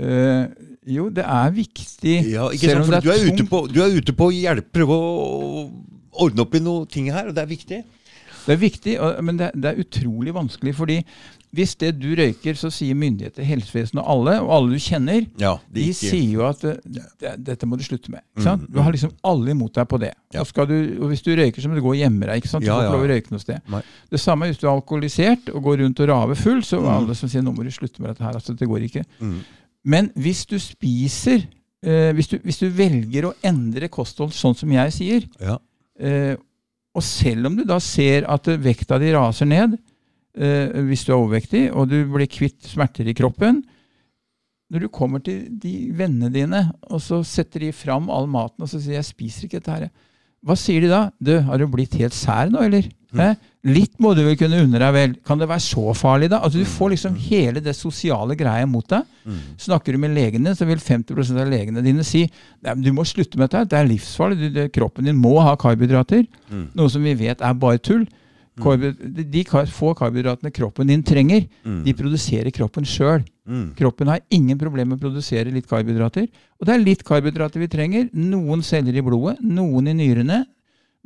Uh, jo, det er viktig. Ja, ikke sant? For du er, ute på, du er ute på å hjelpe, prøve å ordne opp i noen ting her, og det er viktig. Det er viktig, men det, det er utrolig vanskelig. fordi hvis det du røyker, så sier myndigheter, helsevesenet og alle, og alle du kjenner, Ja, de sier jo at eh, det, dette må du slutte med. Mm, Du har liksom alle imot deg på det. Ja. Og, skal du, og hvis du røyker, så må du gå og gjemme deg. ikke sant? Du Ja, får ikke lov å røyke noe sted. Nei. Det samme hvis du er alkoholisert og går rundt og raver full, så er Mm. alle som sier nå må du slutte med dette her. altså Det går ikke. Mm. Men hvis du spiser eh, hvis, du, hvis du velger å endre kosthold sånn som jeg sier, Ja. eh, Og selv om du da ser at vekta di raser ned, hvis du er overvektig, og du blir kvitt smerter i kroppen Når du kommer til de vennene dine, og så setter de fram all maten, og så sier 'jeg spiser ikke dette her', hva sier de da? Du, har du blitt helt sær nå, eller? Hæ? Litt må du vel kunne unne deg vel? Kan det være så farlig, da? Altså Du får liksom hele det sosiale greia mot deg. Snakker du med legene, så vil 50% av legene dine si du må slutte med dette, det er livsfarlig. Du, det, kroppen din må ha karbohydrater. Noe som vi vet er bare tull. Karbo, de, få karbohydratene kroppen din trenger, de produserer kroppen sjøl. Mm. Kroppen har ingen problemer med å produsere litt karbohydrater. Og det er litt karbohydrater vi trenger. Noen celler i blodet, noen i nyrene,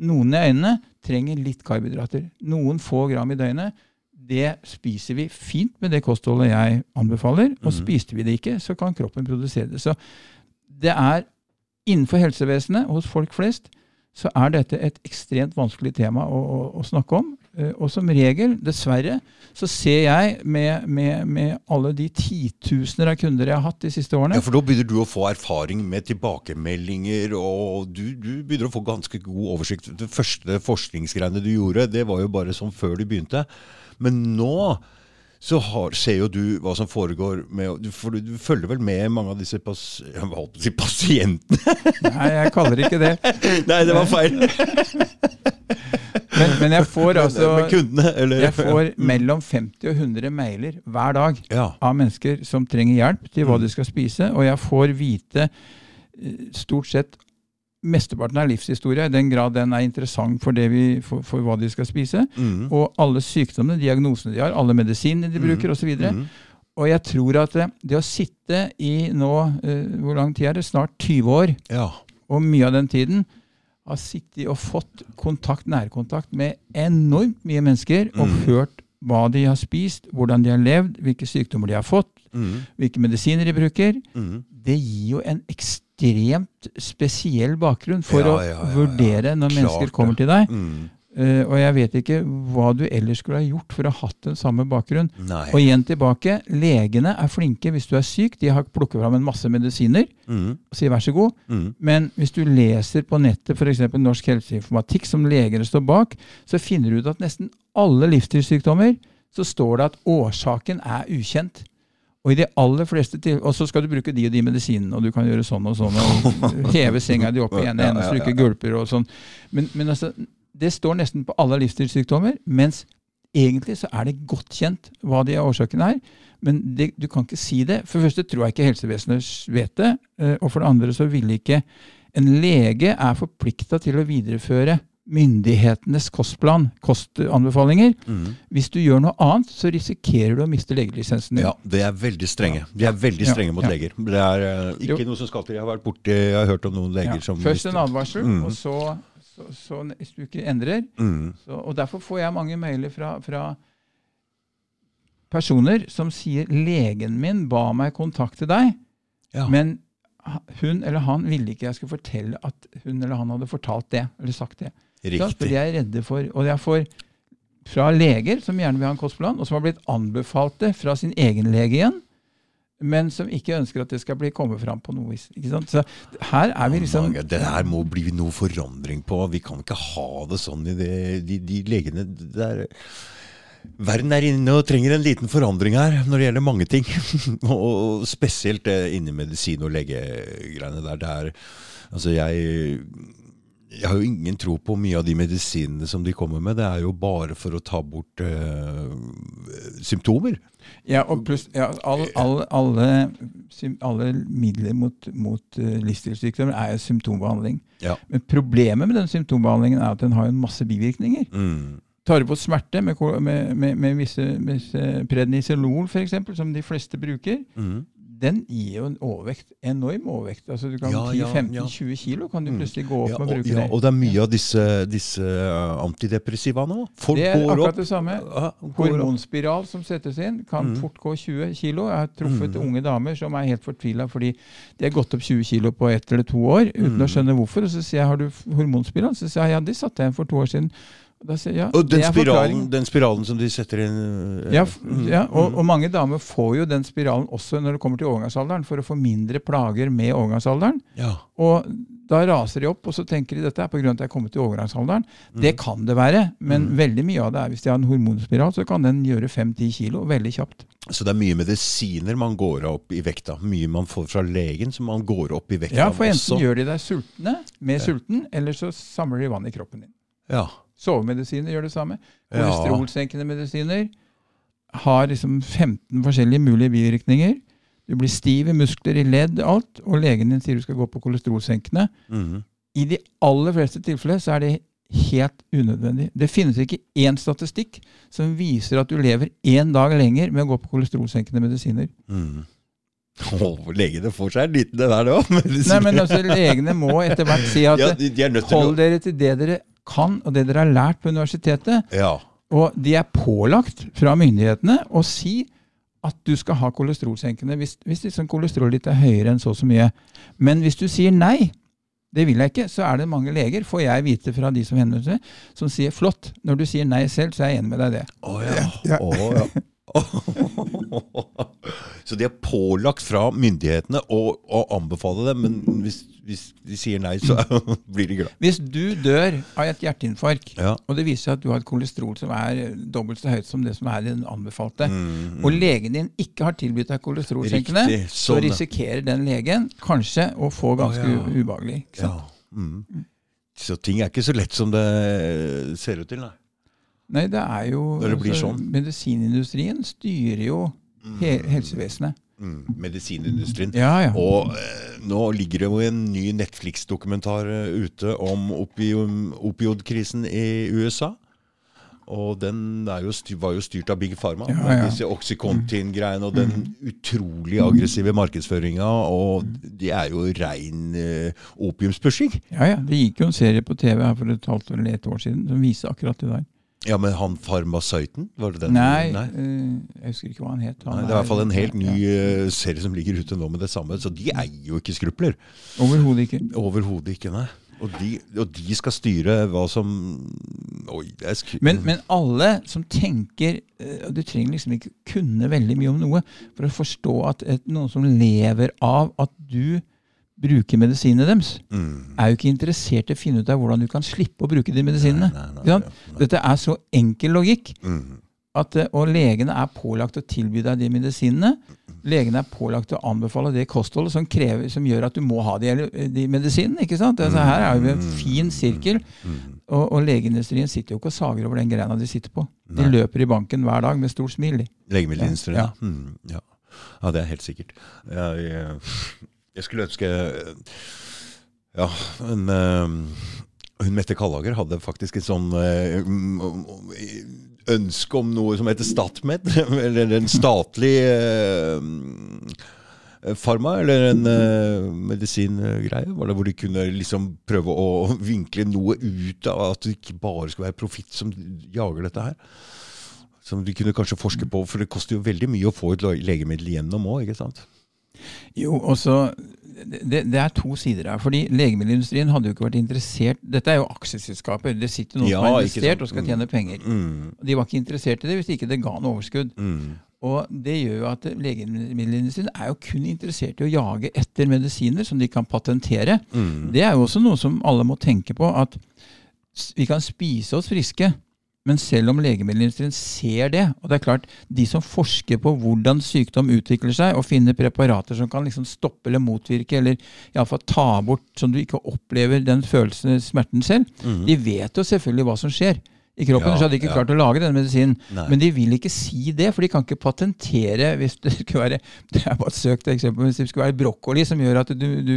noen i øynene trenger litt karbohydrater. Noen få gram i døgnet. Det spiser vi fint med det kostholdet jeg anbefaler. Og spiste vi det ikke, så kan kroppen produsere det. Så det er innenfor helsevesenet, hos folk flest, så er dette et ekstremt vanskelig tema å, å, å snakke om. Eh, Og som regel, dessverre, så ser jeg med, med, med alle de titusener av kunder jeg har hatt de siste årene Ja, for da begynner du å få erfaring med tilbakemeldinger, og du, du begynner å få ganske god oversikt. Det første forskningsgreiene du gjorde, det var jo bare sånn før du begynte. Men nå så har, ser jo du hva som foregår med For du, du følger vel med mange av disse pas, si pasientene? Nei, jeg kaller det ikke det. Nei, det var feil. Men, men jeg får altså men, kundene, eller? Jeg får mellom 50 og 100 mailer hver dag Ja. av mennesker som trenger hjelp til hva de skal spise, og jeg får vite eh, stort sett mesteparten av livshistoria, i den grad den er interessant for, det vi, for, for hva de skal spise, Mm. og alle sykdommene, diagnosene de har, alle medisinene de bruker osv. Og, så Mm. og jeg tror at det, det å sitte i nå, uh, hvor lang tid er det, snart 20 år, Ja. og mye av den tiden har sittet og fått kontakt, nærkontakt med enormt mye mennesker, og Mm. hørt hva de har spist, hvordan de har levd, hvilke sykdommer de har fått, Mm. hvilke medisiner de bruker. Mm. Det gir jo en ekstremt spesiell bakgrunn for Ja, ja, ja, å vurdere når Klart mennesker det. kommer til deg. Eh, og jeg vet ikke hva du ellers skulle ha gjort for å ha hatt den samme bakgrunn. Nei. Og igjen tilbake, legene er flinke hvis du er syk. De har plukket fram en masse medisiner Mm. og sier vær så god. Mm. Men hvis du leser på nettet f.eks. Norsk helseinformatikk, som legene står bak, så finner du ut at nesten alle livsstilssykdommer så står det at årsaken er ukjent. Og i de aller fleste til, og så skal du bruke de og de medisinene, og du kan gjøre sånn og sånn, og heve senga di opp i ene enden, så du ikke gulper og sånn. Men, men altså, det står nesten på alle livsstilssykdommer, mens egentlig så er det godt kjent hva de årsakene er. Men det, du kan ikke si det. For det første tror jeg ikke helsevesenet vet det. eh, Og for det andre så ville ikke En lege er forplikta til å videreføre myndighetenes kostplan, kostanbefalinger. Mm. Hvis du gjør noe annet, så risikerer du å miste legelisensen din. Ja, det er veldig strenge. De er veldig Ja, strenge mot ja. leger. Det er uh, ikke Jo. noe som skal til. Jeg har vært borti, jeg har hørt om noen leger Ja. som Først en advarsel, Mm. og så, så, så du ikke endrer Mm. så, Og derfor får jeg mange mailer fra, fra personer som sier 'legen min ba meg kontakte deg', Ja. men hun eller han ville ikke jeg skulle fortelle at hun eller han hadde fortalt det, eller sagt det. Riktig. For Riktig. de er redde for Og jeg får fra leger som gjerne vil ha en kostplan, og som har blitt anbefalt det fra sin egen lege igjen, men som ikke ønsker at det skal bli komme fram på noe vis. Ikke sant? Så her er vi liksom Det her må bli noe forandring på. Vi kan ikke ha det sånn i det, de, de legene det er, Verden er inne og trenger en liten forandring her når det gjelder mange ting. og spesielt det innen medisin og legegreiene der. Det er, altså jeg, jeg har jo ingen tro på mye av de medisinene som de kommer med. Det er jo bare for å ta bort eh, symptomer. Ja, og pluss ja, all, all, alle, alle midler mot, mot uh, livsstilssykdommer er jo symptombehandling. Ja. Men problemet med den symptombehandlingen er at den har en masse bivirkninger. Mm. Tar du bort smerte med, med, med, med visse, visse prednisolon, f.eks., som de fleste bruker, Mm. Den gir jo en overvekt, enorm overvekt. Altså du kan Ja, ja, ja. 10-15-20 kilo kan du Mm. plutselig gå opp Ja, med å bruke ja, det. og det er mye av disse, disse uh, antidepressiva nå. Folk Det er akkurat opp. det samme. Ja, går opp. Hormonspiral som settes inn, kan Mm. fort gå 20 kilo. Jeg har truffet Mm. unge damer som er helt fortvila fordi de har gått opp 20 kilo på ett eller to år uten Mm. å skjønne hvorfor. Og så sier jeg har du hormonspiral? Så sier jeg ja, det satte jeg inn for to år siden. Sier ja, Og den spiralen, den spiralen som de setter inn uh, Ja, mm, ja og, mm. og mange damer får jo den spiralen også når det kommer til overgangsalderen, for å få mindre plager med overgangsalderen. ja. Og Da raser de opp, og så tenker de dette er pga. at jeg er kommet til overgangsalderen. Mm. Det kan det være, men veldig mye av det er hvis de har en hormonspiral, så kan den gjøre 5-10 kilo veldig kjapt. Så det er mye medisiner man går opp i vekta. Mye man får fra legen som man går opp i vekta Ja, for også. enten gjør de deg sultne, mer sulten, eller så samler de vann i kroppen din. Ja. Sovemedisiner gjør det samme. Kolesterolsenkende medisiner har liksom 15 forskjellige mulige bivirkninger. Du blir stiv i muskler, i ledd, alt, og legen din sier du skal gå på kolesterolsenkende. Mhm. I de aller fleste tilfeller så er det helt unødvendig. Det finnes ikke én statistikk som viser at du lever én dag lenger med å gå på kolesterolsenkende medisiner. Mm. Åh, legene får seg en liten det der, det òg. Legene må etter hvert si at ja, de, de hold dere til det dere kan, og det dere har lært på universitetet. Ja. Og de er pålagt fra myndighetene å si at du skal ha kolesterolsenkende hvis, hvis liksom kolesterolet ditt er høyere enn så og så mye. Men hvis du sier nei, det vil jeg ikke, så er det mange leger, får jeg vite fra de som henvender seg, som sier flott, når du sier nei selv, så er jeg enig med deg i det. Oh, ja. Ja. Oh, ja. Så de er pålagt fra myndighetene å, å anbefale det, men hvis, hvis de sier nei, så blir de glad. Hvis du dør av et hjerteinfarkt, Ja. og det viser seg at du har et kolesterol som er dobbelt så høyt som det som er den anbefalte, Mm, og legen din ikke har tilbudt deg kolesterolsenkende, så sånn, risikerer den legen kanskje å få ganske oh, ja. ubehagelig. Ja. Mm. Så ting er ikke så lett som det ser ut til, nei. Nei, det er jo Når det blir altså, sånn. Medisinindustrien styrer jo he helsevesenet. Mm. Medisinindustrien. Ja, ja. Og eh, nå ligger det jo en ny Netflix-dokumentar eh, ute om opioidkrisen i USA. Og den jo styr, var jo styrt av Big Pharma. Ja, ja. Disse Oxycontin-greiene og den utrolig aggressive markedsføringa. Og det er jo rein eh, opiumspushing. ja, ja. Det gikk jo en serie på TV her for et halvt eller et år siden som viser akkurat det der. Ja, men han farmasøyten? Var det den? Nei, Nei. Uh, jeg husker ikke hva han het. Han Nei, det er i hvert fall en helt ny eh, serie som ligger ute nå med det samme. Så de eier jo ikke skrupler. Overhodet ikke. Overhodet ikke, nei. Og de, og de skal styre hva som Oi, Men, men alle som tenker eh, og Du trenger liksom ikke kunne veldig mye om noe for å forstå at et, noen som lever av at du bruker medisinene deres, mm. er jo ikke interessert i å finne ut av hvordan du kan slippe å bruke de medisinene. Nei, nei, nei. Dette er så enkel logikk. Mm. At, eh, og legene er pålagt å tilby deg de medisinene. Legene er pålagt å anbefale det kostholdet som, krever, som gjør at du må ha de, de medisinene. ikke sant? Altså, her er jo en fin sirkel. Mm. Og, og legeindustrien sitter jo ikke og sager over den greina de sitter på. De løper i banken hver dag med stort smil. Legemiddelindustrien, Ja, ja. Mm, ja. Ja, det er helt sikkert. Jeg, jeg, jeg skulle ønske Ja, men eh, hun Mette Kallager hadde faktisk et sånn eh, ønske om noe som heter StatMed, eller en statlig eh, Farma, eller en uh, medisingreie, hvor de kunne liksom prøve å vinkle noe ut av at det ikke bare skulle være profitt som jager dette her. Som de kunne kanskje forske på, for det koster jo veldig mye å få et legemiddel gjennom òg, ikke sant? Jo, også det, det er to sider her. fordi Legemiddelindustrien hadde jo ikke vært interessert Dette er jo aksjeselskaper. Det sitter noen Ja, som har investert og skal tjene penger. Mm, De var ikke interessert i det hvis ikke det ga noe overskudd. mm, Og Det gjør jo at legemiddelindustrien er jo kun interessert i å jage etter medisiner som de kan patentere. mm. Det er jo også noe som alle må tenke på, at vi kan spise oss friske. Men selv om legemiddelindustrien ser det, og det er klart, de som forsker på hvordan sykdom utvikler seg, og finner preparater som kan liksom stoppe eller motvirke, eller iallfall ta bort, sånn du ikke opplever den følelsen, smerten selv, Mhm. de vet jo selvfølgelig hva som skjer. I kroppen Ja, så hadde de ikke ja. klart å lage denne medisinen. Nei. Men de vil ikke si det, for de kan ikke patentere hvis det skulle være Det er bare et søkt eksempel, hvis det skulle være brokkoli som gjør at du, du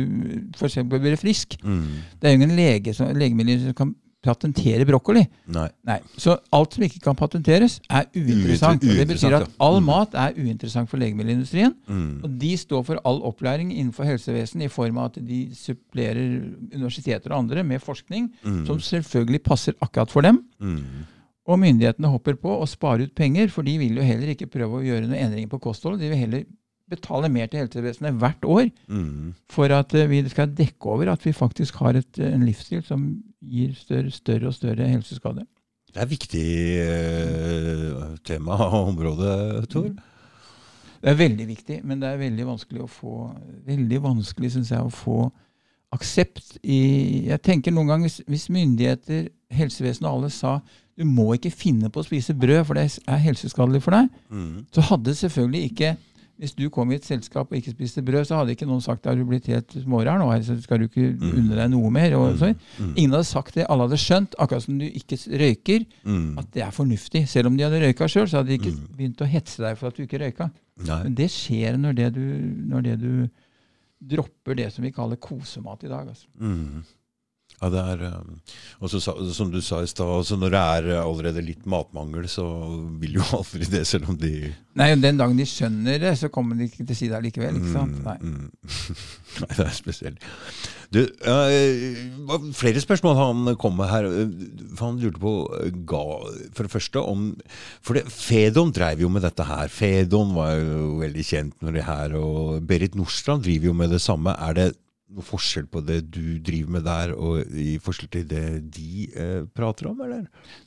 for eksempel blir frisk. Mm. Det er jo ingen lege som, legemiddel som kan patentere brokkoli. Nei. Nei, Så alt som ikke kan patenteres, er uinteressant. Uinter- det betyr at all Mm. mat er uinteressant for legemiddelindustrien. Mm. Og de står for all opplæring innenfor helsevesen i form av at de supplerer universiteter og andre med forskning Mm. som selvfølgelig passer akkurat for dem. Mm. Og myndighetene hopper på og sparer ut penger, for de vil jo heller ikke prøve å gjøre noen endringer på kostholdet. De vil heller betale mer til helsevesenet hvert år Mm. for at eh, vi skal dekke over at vi faktisk har et, en livsstil som gir større, større og større helseskade. Det er et viktig eh, tema og område, Tor. Det er veldig viktig, men det er veldig vanskelig å få veldig vanskelig, synes jeg, å få aksept i Jeg tenker noen ganger hvis, hvis myndigheter, helsevesenet og alle sa du må ikke finne på å spise brød, for det er helseskadelig for deg, Mm. så hadde selvfølgelig ikke hvis du kom i et selskap og ikke spiste brød, så hadde ikke noen sagt at du blitt helt smårar nå, så skal du ikke unne deg noe mer. Og sånn. Ingen hadde sagt det. Alle hadde skjønt, akkurat som du ikke røyker, Mm. at det er fornuftig. Selv om de hadde røyka sjøl, så hadde de ikke begynt å hetse deg for at du ikke røyka. Nei. Men det skjer når det du, når det du dropper det som vi kaller kosemat i dag. Altså. Mm. Ja, det er um, Og så som du sa i stad, altså når det er uh, allerede litt matmangel, så vil jo aldri det, selv om de Nei, Den dagen de skjønner det, så kommer de ikke til å si det likevel. ikke sant? Nei. Mm. Nei, det er spesielt. Du, eh, flere spørsmål han kom med her. Eh, for Han lurte på eh, ga, For det første om For det, Fedon drev jo med dette her. Fedon var jo veldig kjent med det her. Og Berit Nordstrand driver jo med det samme. Er det noe forskjell på det du driver med der, og i forskjell til det de eh, prater om, eller?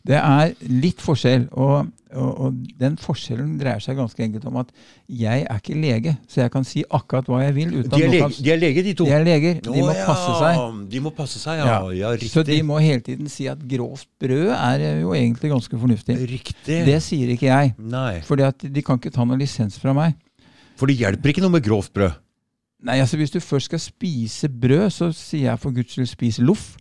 Det er litt forskjell, og, og, og den forskjellen dreier seg ganske enkelt om at jeg er ikke lege, så jeg kan si akkurat hva jeg vil. De er, lege, de er lege, de to. De er leger. De må ja, passe seg. De må passe seg, ja. ja. ja så de må hele tiden si at grovt brød er jo egentlig ganske fornuftig. Riktig. Det sier ikke jeg. Nei. Fordi at de kan ikke ta noen lisens fra meg. For det hjelper ikke noe med grovt brød. Nei, altså Hvis du først skal spise brød, så sier jeg for guds skyld spis loff.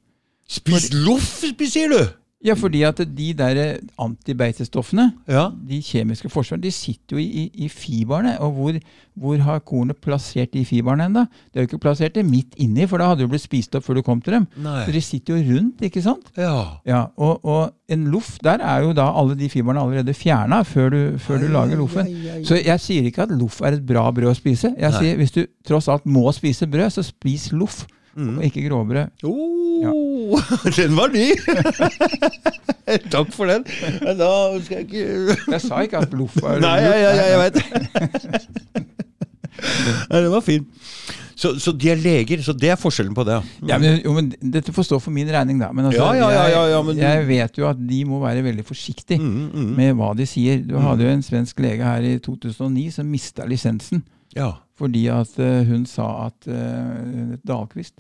Spis loff, sier du! Ja, fordi at de der antibeitestoffene, Ja. de kjemiske forsvarene, de sitter jo i, i, i fiberne. Og hvor, hvor har kornet plassert de fiberne hen, da? De har jo ikke plassert det midt inni, for da hadde det blitt spist opp før du kom til dem. Så Nei. de sitter jo rundt, ikke sant? Ja. Ja, og, og en loff, der er jo da alle de fiberne allerede fjerna før du, før du lager loffen. Så jeg sier ikke at loff er et bra brød å spise. Jeg Nei. sier hvis du tross alt må spise brød, så spis loff. Og ikke gråbrød. Oh, Den var ny! Takk for den. Da skal jeg ikke Jeg sa ikke at loff var Nei, ja, ja, ja, jeg vet Nei, Den var fin. Så, så de er leger, så det er forskjellen på det. Ja, men, jo, men Dette får stå for min regning, da. Men altså, Ja, ja, ja, ja, ja, men- jeg, jeg vet jo at de må være veldig forsiktige Mm, mm. med hva de sier. Du hadde jo en svensk lege her i 2009 som mista lisensen Ja. fordi at uh, hun sa at uh, Dahlqvist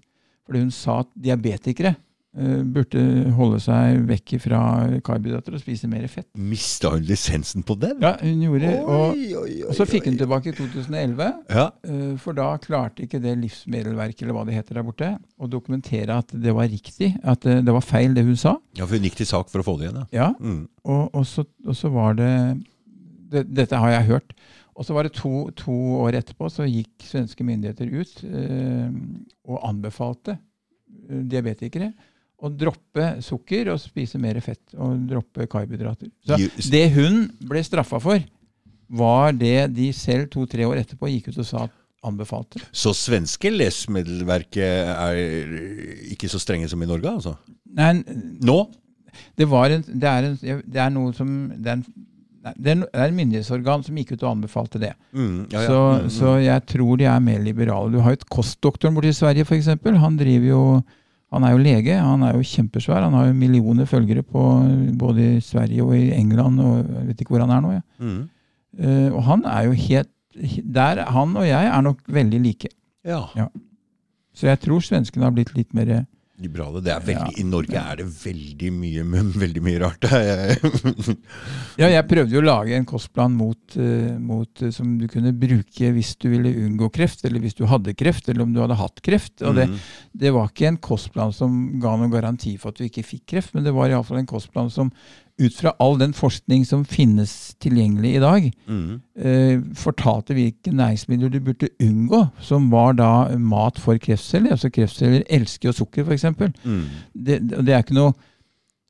Fordi hun sa at diabetikere uh, burde holde seg vekk fra karbohydrater og spise mer fett. Mista hun lisensen på den? Ja, hun gjorde og, Oi, oi, oi, og så fikk hun tilbake i 2011. Ja. Uh, For da klarte ikke det livsmiddelverket eller hva det heter der borte, å dokumentere at det var riktig, at det, det var feil det hun sa. ja, for hun gikk til sak for å få det igjen, ja. Ja, Mm. og, og, så, og så var det, det Dette har jeg hørt. Og så var det to, to år etterpå så gikk svenske myndigheter ut eh, og anbefalte eh, diabetikere å droppe sukker og spise mer fett. Og droppe karbohydrater. Så det hun ble straffa for, var det de selv to-tre år etterpå gikk ut og sa anbefalte. Så svenske lesmiddelverket er ikke så strenge som i Norge, altså? Nei, Nå? det, var en, det, er en, det er som det er, en, det er en- myndighetsorgan som gikk ut og anbefalte det. Mm, ja, ja. Så, Mm, mm. så jeg tror de er mer liberale. Du har jo et kostdoktoren borte i Sverige, f.eks. Han driver jo han er jo lege, han er jo kjempesvær. Han har jo millioner følgere på både i Sverige og i England. og Jeg vet ikke hvor han er nå. Ja. Mm. Uh, og han er jo helt der, Han og jeg er nok veldig like. ja. Så jeg tror svenskene har blitt litt mer Liberale. Det er veldig, Ja. I Norge er det veldig mye, men veldig mye rart. Ja, jeg prøvde jo å lage en kostplan mot, eh, mot, eh, som du kunne bruke hvis du ville unngå kreft, eller hvis du hadde kreft, eller om du hadde hatt kreft. Og det, Mm. det var ikke en kostplan som ga noen garanti for at du ikke fikk kreft, men det var iallfall en kostplan som ut fra all den forskning som finnes tilgjengelig i dag, Mm. eh, fortalte hvilke næringsmidler du burde unngå, som var da mat for kreftceller. Altså kreftceller elsker jo sukker, f.eks. Mm. Det, det er ikke noe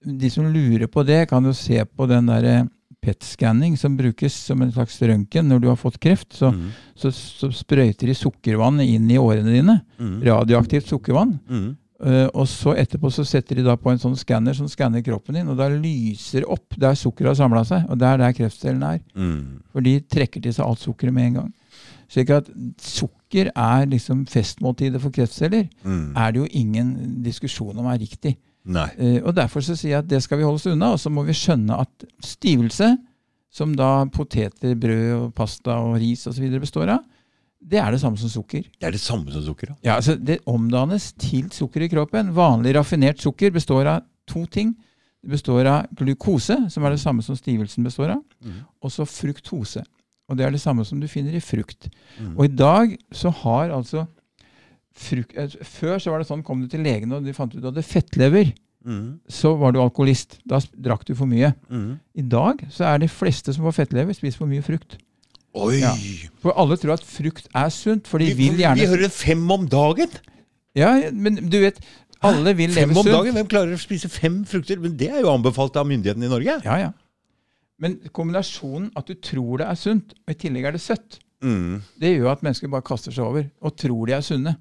De som lurer på det, kan jo se på den derre PET-skanning som brukes som en slags røntgen når du har fått kreft. Så, Mm. så, så sprøyter de sukkervann inn i årene dine. Mm. Radioaktivt sukkervann. Eh, og så etterpå så setter de da på en sånn skanner som skanner kroppen din, og da lyser opp der sukkeret har samla seg, og det er der kreftcellene er. Mm. For de trekker til seg alt sukkeret med en gang. Slik at sukker er liksom festmåltidet for kreftceller. Mm. Er det jo ingen diskusjon om er riktig. Nei. Eh, og Derfor så sier jeg at det skal vi holde oss unna. Og så må vi skjønne at stivelse, som da poteter, brød, og pasta og ris osv. består av, det er det samme som sukker. Det er det samme som sukker, ja. Ja, altså Det omdannes til sukker i kroppen. Vanlig raffinert sukker består av to ting. Det består av glukose, som er det samme som stivelsen består av, mm. og så fruktose. Og det er det samme som du finner i frukt. Mm. Og i dag så har altså frukt, eh, Før så var det sånn, kom du til legen og de fant ut at du hadde fettlever, Mm. så var du alkoholist. Da drakk du for mye. Mhm. I dag så er de fleste som får fettlever, spiser for mye frukt. Oi! Ja. For alle tror at frukt er sunt, for de Vi, vil gjerne vi hører fem om dagen! Ja, men du vet, alle vil Fem leve om sunt. dagen? Hvem klarer å spise fem frukter? Men det er jo anbefalt av myndighetene i Norge. Ja, ja. Men kombinasjonen at du tror det er sunt, og i tillegg er det søtt, Mm. det gjør at mennesker bare kaster seg over og tror de er sunne.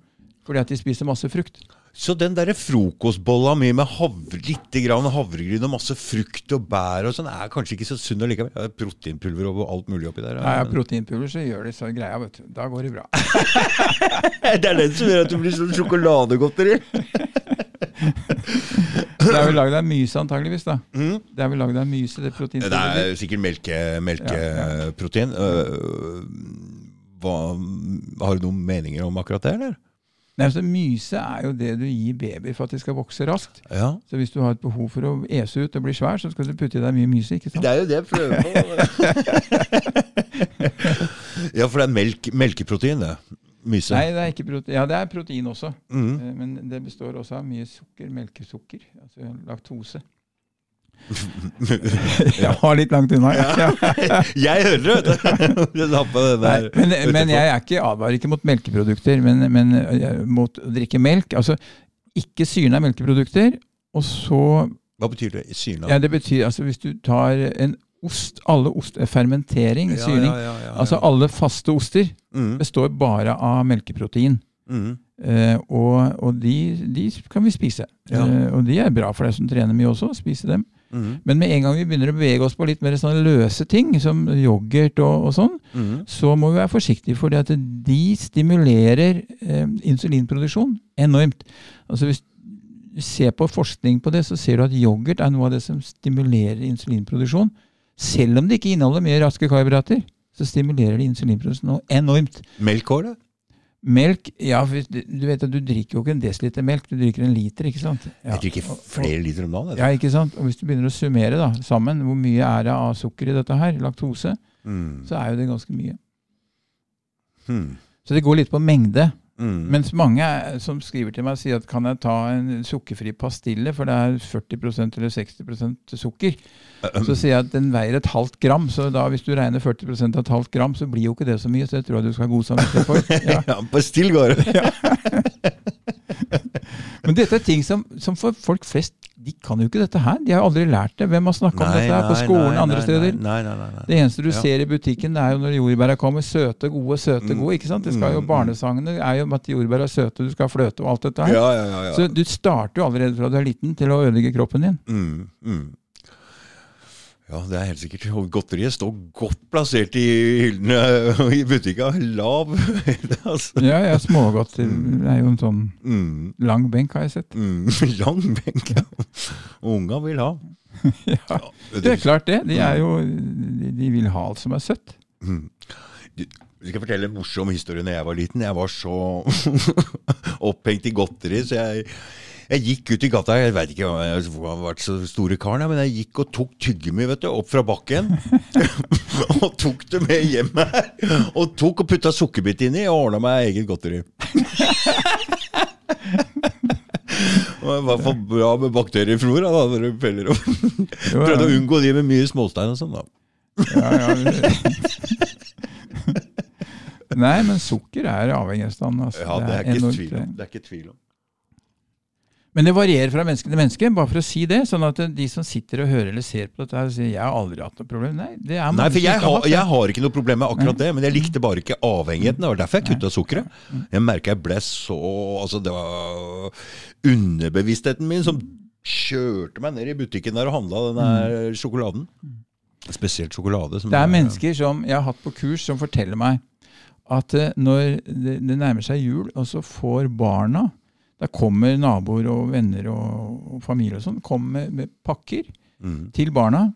Fordi at de spiser masse frukt. Så den derre frokostbolla mi med havre, litt grann havregryn og masse frukt og bær og sånn, er kanskje ikke så sunn allikevel. Det er proteinpulver og alt mulig oppi der. Nei, ja, proteinpulver, så gjør de så greia, vet du. Da går det bra. Det er den som gjør at du blir sånn sjokoladegodteri. Det er vel lagd av myse, antageligvis, da. Mm. Det er vel lagd av myse, det Det er sikkert melke, melkeprotein. ja. hva- har du noen meninger om akkurat det, eller? Nei, altså Myse er jo det du gir babyer for at de skal vokse raskt. Ja. Så hvis du har et behov for å ese ut og bli svær, så skal du putte i deg mye myse. ikke sant? Det er jo det jeg prøver på. ja, for det er melk, melkeprotein, det. Myse. Nei, det er ikke protein. Ja, det er protein også. Mm. Eh, Men det består også av mye sukker, melkesukker, altså laktose. Jeg var litt langt unna. Ja. Jeg hører det, Nei, men, men jeg er ikke, advarer ikke mot melkeprodukter, men, men eh, mot å drikke melk. Altså ikke syrna melkeprodukter. Og så Hva betyr det? Syrna? Ja, det betyr altså hvis du tar en ost Alle ost er fermentering, Ja, syrning. Altså alle faste oster mm, består bare av melkeprotein. mm. Uh, og og de, de kan vi spise. Eh, og de er bra for deg som trener mye også, å spise dem. Mm, Men med en gang vi begynner å bevege oss på litt mer sånn løse ting, som yoghurt og, og sånn, mm. så må vi være forsiktige, at de stimulerer eh, insulinproduksjon enormt. Altså Hvis du ser på forskning på det, så ser du at yoghurt er noe av det som stimulerer insulinproduksjon. Selv om det ikke inneholder mer raske karbohydrater, så stimulerer det insulinproduksjon enormt. Melk òg, det? Melk ja, Du vet at du drikker jo ikke en desiliter melk, du drikker en liter. ikke sant? Ja. Jeg drikker flere liter om dagen. Ja, ikke sant? Og Hvis du begynner å summere da, sammen hvor mye er det av sukker i dette her, laktose, Mm. så er jo det ganske mye. Hmm. Så det går litt på mengde. Mm. Mens mange som skriver til meg sier at kan jeg ta en sukkerfri pastille, for det er 40% eller 60% sukker. Så sier jeg at den veier et halvt gram, så da hvis du regner 40% av et halvt gram, så blir jo ikke det så mye. Så jeg tror jeg du skal ha god samvittighet for. Ja. Ja, Pastill går det. Men dette er ting som, som for folk flest de kan jo ikke dette her. De har jo aldri lært det. Hvem har snakka om dette her på skolen andre steder? Nei, nei, nei, nei. Det eneste du Ja. ser i butikken, det er jo når jordbæra kommer. Søte, gode, søte, Mm. gode. ikke sant? Det skal jo Mm. Barnesangene er jo at jordbær er søte, du skal fløte og alt dette her. Ja, ja, ja. ja. Så du starter jo allerede fra du er liten til å ødelegge kroppen din. Mm, mm. Ja, det er helt sikkert. Og godteriet står godt plassert i hyllene i butikka. Lav høyde, altså. Ja, ja, smågodt. Er jo en sånn Mm, lang benk, har jeg sett. mm. Lang benk, ja. Unga vil ha. Ja, Det er klart det. De, er jo, de, vil ha alt som er søtt. Mm. Jeg skal fortelle en morsom historie når jeg var liten. Jeg var så opphengt i godteri, så jeg, jeg gikk ut i gata. Jeg veit ikke om jeg har vært så store karen, men jeg gikk og tok tyggegummi vet du, opp fra bakken. og tok det med hjem her. Og tok og putta sukkerbit inni og ordna meg eget godteri. Det i hvert fall bra med bakterieflora, da, når du peller opp. Prøvde å unngå de med mye småstein og sånn, da. Ja, ja, Nei, men sukker er avhengighetsstand. Altså. Ja, det er ikke enormt, tvil om. Det er ikke tvil om. Men det varierer fra menneske til menneske, bare for å si det. Sånn at de som sitter og hører eller ser på dette, her sier jeg har aldri hatt noe problem. Nei, det er Nei, for jeg har, hatt jeg har ikke noe problem med akkurat det, men jeg likte bare ikke avhengigheten. Det var derfor jeg kutta sukkeret. Mm. Jeg merka jeg ble så Altså, det var underbevisstheten min som kjørte meg ned i butikken der og handla den der sjokoladen. Spesielt sjokolade. Som Mm. Det er mennesker som jeg har hatt på kurs, som forteller meg at eh, når det nærmer seg jul, og så får barna Da kommer naboer og venner og, og familie og sånn kommer med, med pakker Mm. til barna.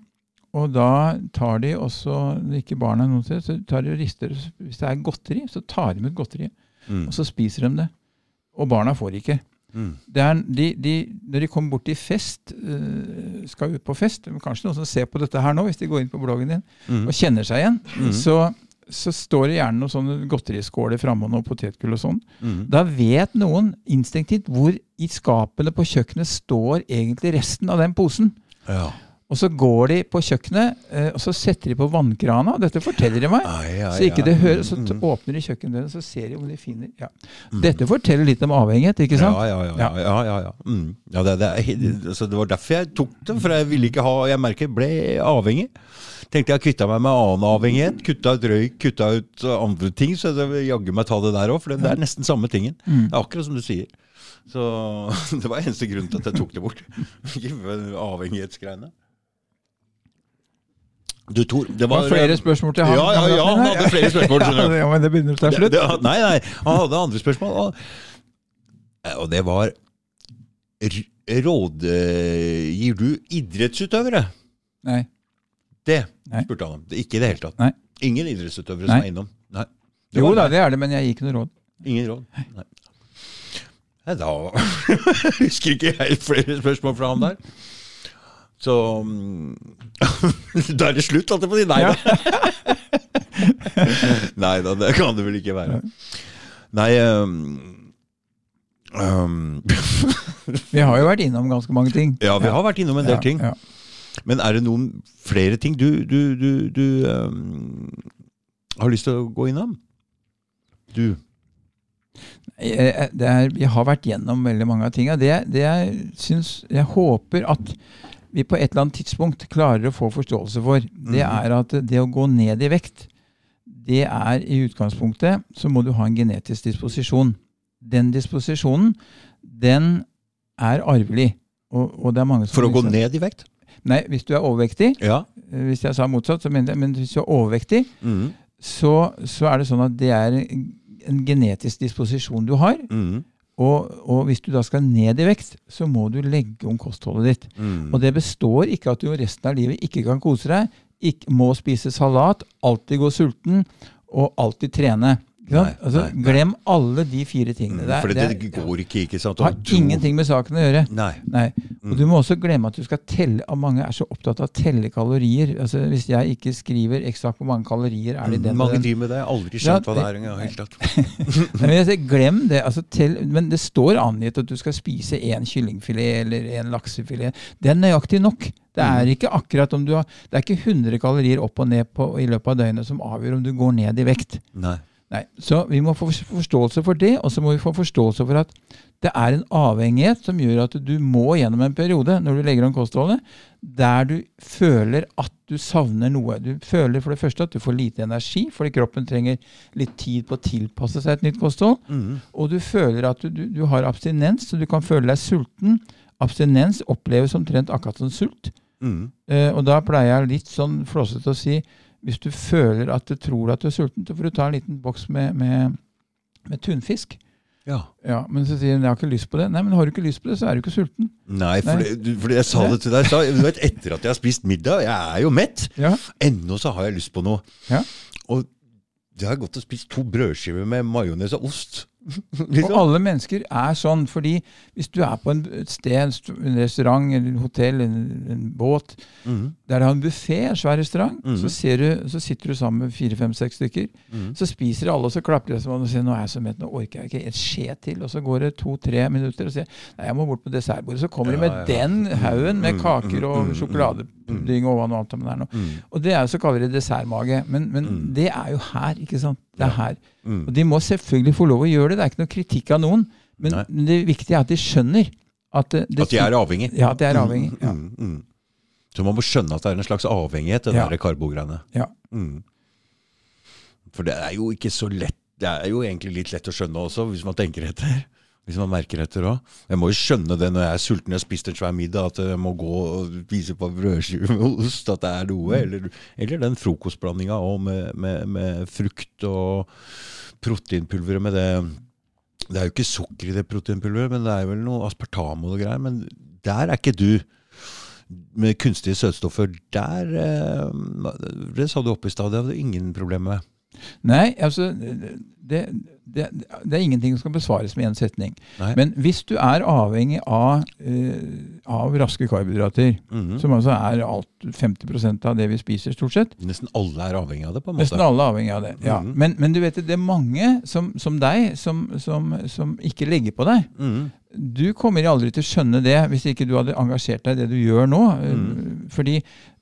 og da tar de også, ikke barna noen noe sted, så tar de og rister. Hvis det er godteri, så tar de ut godteriet, Mm. og så spiser de det. Og barna får ikke. Mm. Det er, de, de, når de kommer bort til fest, øh, skal ut på fest Kanskje noen som ser på dette her nå, hvis de går inn på bloggen din Mm. og kjenner seg igjen. Mhm. Så, så står det gjerne noen sånne godteriskåler framme og noe potetgull og sånn. Mm. Da vet noen instinktivt hvor i skapene på kjøkkenet står egentlig resten av den posen. Ja. Og så går de på kjøkkenet, eh, og så setter de på vannkrana. og Dette forteller de meg. Ai, ai, Så ikke det høres, så Mm. åpner de kjøkkendøren, så ser de om de finner ja. Dette forteller litt om avhengighet, ikke sant? Ja, ja, ja. ja, ja, ja, ja. Mm. ja det, det, altså, det var derfor jeg tok det, for jeg ville ikke ha Jeg merker jeg ble avhengig. Tenkte jeg kvitta meg med annen avhengighet. Kutta ut røyk, kutta ut andre ting. Så jeg vil jaggu meg ta det der òg, for det, det er nesten samme tingen. Mm. Det er akkurat som du sier. Så det var eneste grunn til at jeg tok det bort. Avhengighetsgreiene. Du, Tor, det Det var var flere spørsmål til han. Ja, ja, ja, han hadde flere spørsmål. skjønner du. Ja, men det begynner ta slutt. det, nei, nei, han hadde andre spørsmål. Og, og det var Råd Rådgir du idrettsutøvere? Nei. Det spurte han om. Ikke i det hele tatt. Nei. Ingen idrettsutøvere Nei. som er innom? Nei. Jo da, det er det, men jeg gir ikke noe råd. Ingen råd? Nei. Nei, da husker ikke jeg flere spørsmål fra han der. Så mm, Da er det slutt, holdt jeg på å si. Nei da. Nei da, det kan det vel ikke være. Nei um, um, Vi har jo vært innom ganske mange ting. Ja, vi har vært innom en del Ja, ting. ja. Men er det noen flere ting du, du, du, du um, har lyst til å gå innom? Du. Jeg, det er, jeg har vært gjennom veldig mange av tinga. Det, det jeg syns Jeg håper at vi på et eller annet tidspunkt klarer å få forståelse for, det Mhm. er at det å gå ned i vekt, det er i utgangspunktet så må du ha en genetisk disposisjon. Den disposisjonen, den er arvelig. Og, og det er mange som For å gå ned i vekt? Nei, hvis du er overvektig. Ja. eh, Hvis jeg sa motsatt, så mener jeg men hvis du er overvektig, Mm. så, så er det sånn at det er en genetisk disposisjon du har. Mm. Og, og hvis du da skal ned i vekt, så må du legge om kostholdet ditt. Mm. Og det består ikke at du resten av livet ikke kan kose deg, ikke, må spise salat, alltid gå sulten og alltid trene. Altså. Glem alle de fire tingene. Mm, For det, det går ikke, ikke sant? Har du... ingenting med saken å gjøre. Nei. Nei. Og du må også glemme at du skal telle og Mange er så opptatt av å telle kalorier. Altså, hvis jeg ikke skriver eksakt hvor mange kalorier er det i den Mange den driver med det. Jeg har aldri Ja, skjønt hva det er engang. helt tatt. Men jeg sier, glem det. Altså, tell, men det står angitt at du skal spise én kyllingfilet eller en laksefilet. Det er nøyaktig nok. Det er Mm. ikke akkurat om du har, det er ikke 100 kalorier opp og ned på, i løpet av døgnet som avgjør om du går ned i vekt. Nei. Nei, Så vi må få forståelse for det, og så må vi få forståelse for at det er en avhengighet som gjør at du må gjennom en periode, når du legger om kostholdet, der du føler at du savner noe. Du føler for det første at du får lite energi, fordi kroppen trenger litt tid på å tilpasse seg et nytt kosthold. Mm. Og du føler at du, du, du har abstinens, så du kan føle deg sulten. Abstinens oppleves omtrent akkurat som sult. Mm. Uh, og da pleier jeg litt sånn flåsete å si hvis du føler at du tror at du er sulten, så får du ta en liten boks med, med, med tunfisk. Ja. Ja, Men så sier hun jeg har ikke lyst på det. Nei, men har du ikke lyst på det, så er du ikke sulten. Nei, for, Nei. Det, for jeg sa det til deg. Så, du vet, etter at jeg har spist middag Jeg er jo mett. Ja, Ennå så har jeg lyst på noe. Ja. Og det har gått og spist to brødskiver med majones og ost. Og liksom. alle mennesker er sånn, fordi hvis du er på en, et sted, en restaurant, eller en hotell, en, en båt, mm. der de har en buffé, en svær restaurant, mm. så, ser du, så sitter du sammen med fire, fem, seks stykker. Mm. Så spiser alle, og så klapper de som og sier 'nå er jeg så mett, nå orker jeg ikke'. Et skje til. Og så går det to-tre minutter, og sier 'nei, jeg må bort på dessertbordet'. Så kommer de med ja. den haugen med Mhm, kaker og mhm, sjokoladepudding og hva nå alt det er nå. Og det er jo så kaller de dessertmage. Men, men det er jo her, ikke sant. Det er her. Mm. Og de må selvfølgelig få lov å gjøre det. Det er ikke noe kritikk av noen. Men Nei. det viktige er at de skjønner at det, det At de er avhengig. Ja, at de er avhengig. Ja. Mm, mm. Så man må skjønne at det er en slags avhengighet, det Ja. der karbogreiene. Ja. Mm. For det er jo ikke så lett. Det er jo egentlig litt lett å skjønne også, hvis man tenker etter. Hvis man merker etter òg. Jeg må jo skjønne det når jeg er sulten og har spist en svær middag, at jeg må gå og spise på brødskive med ost, at det er noe. Eller, eller den frokostblandinga òg med, med, med frukt og proteinpulveret med det Det er jo ikke sukker i det proteinpulveret, men det er vel noe aspartam og greier. Men der er ikke du. med kunstige søtstoffer, der eh, Det sa du oppe i stad, det hadde du ingen problemer med. Nei, altså det, det, det, er ingenting som skal besvares med én setning. Nei. Men hvis du er avhengig av, uh, av raske karbohydrater, Mhm. som altså er alt 50% av det vi spiser, stort sett Nesten alle er avhengig av det, på en måte. Nesten alle er avhengig av det. ja. Mhm. men, men du vet, det er mange som, som deg som, som, som ikke legger på deg. Mhm. Du kommer aldri til å skjønne det hvis ikke du hadde engasjert deg i det du gjør nå. Mm. Fordi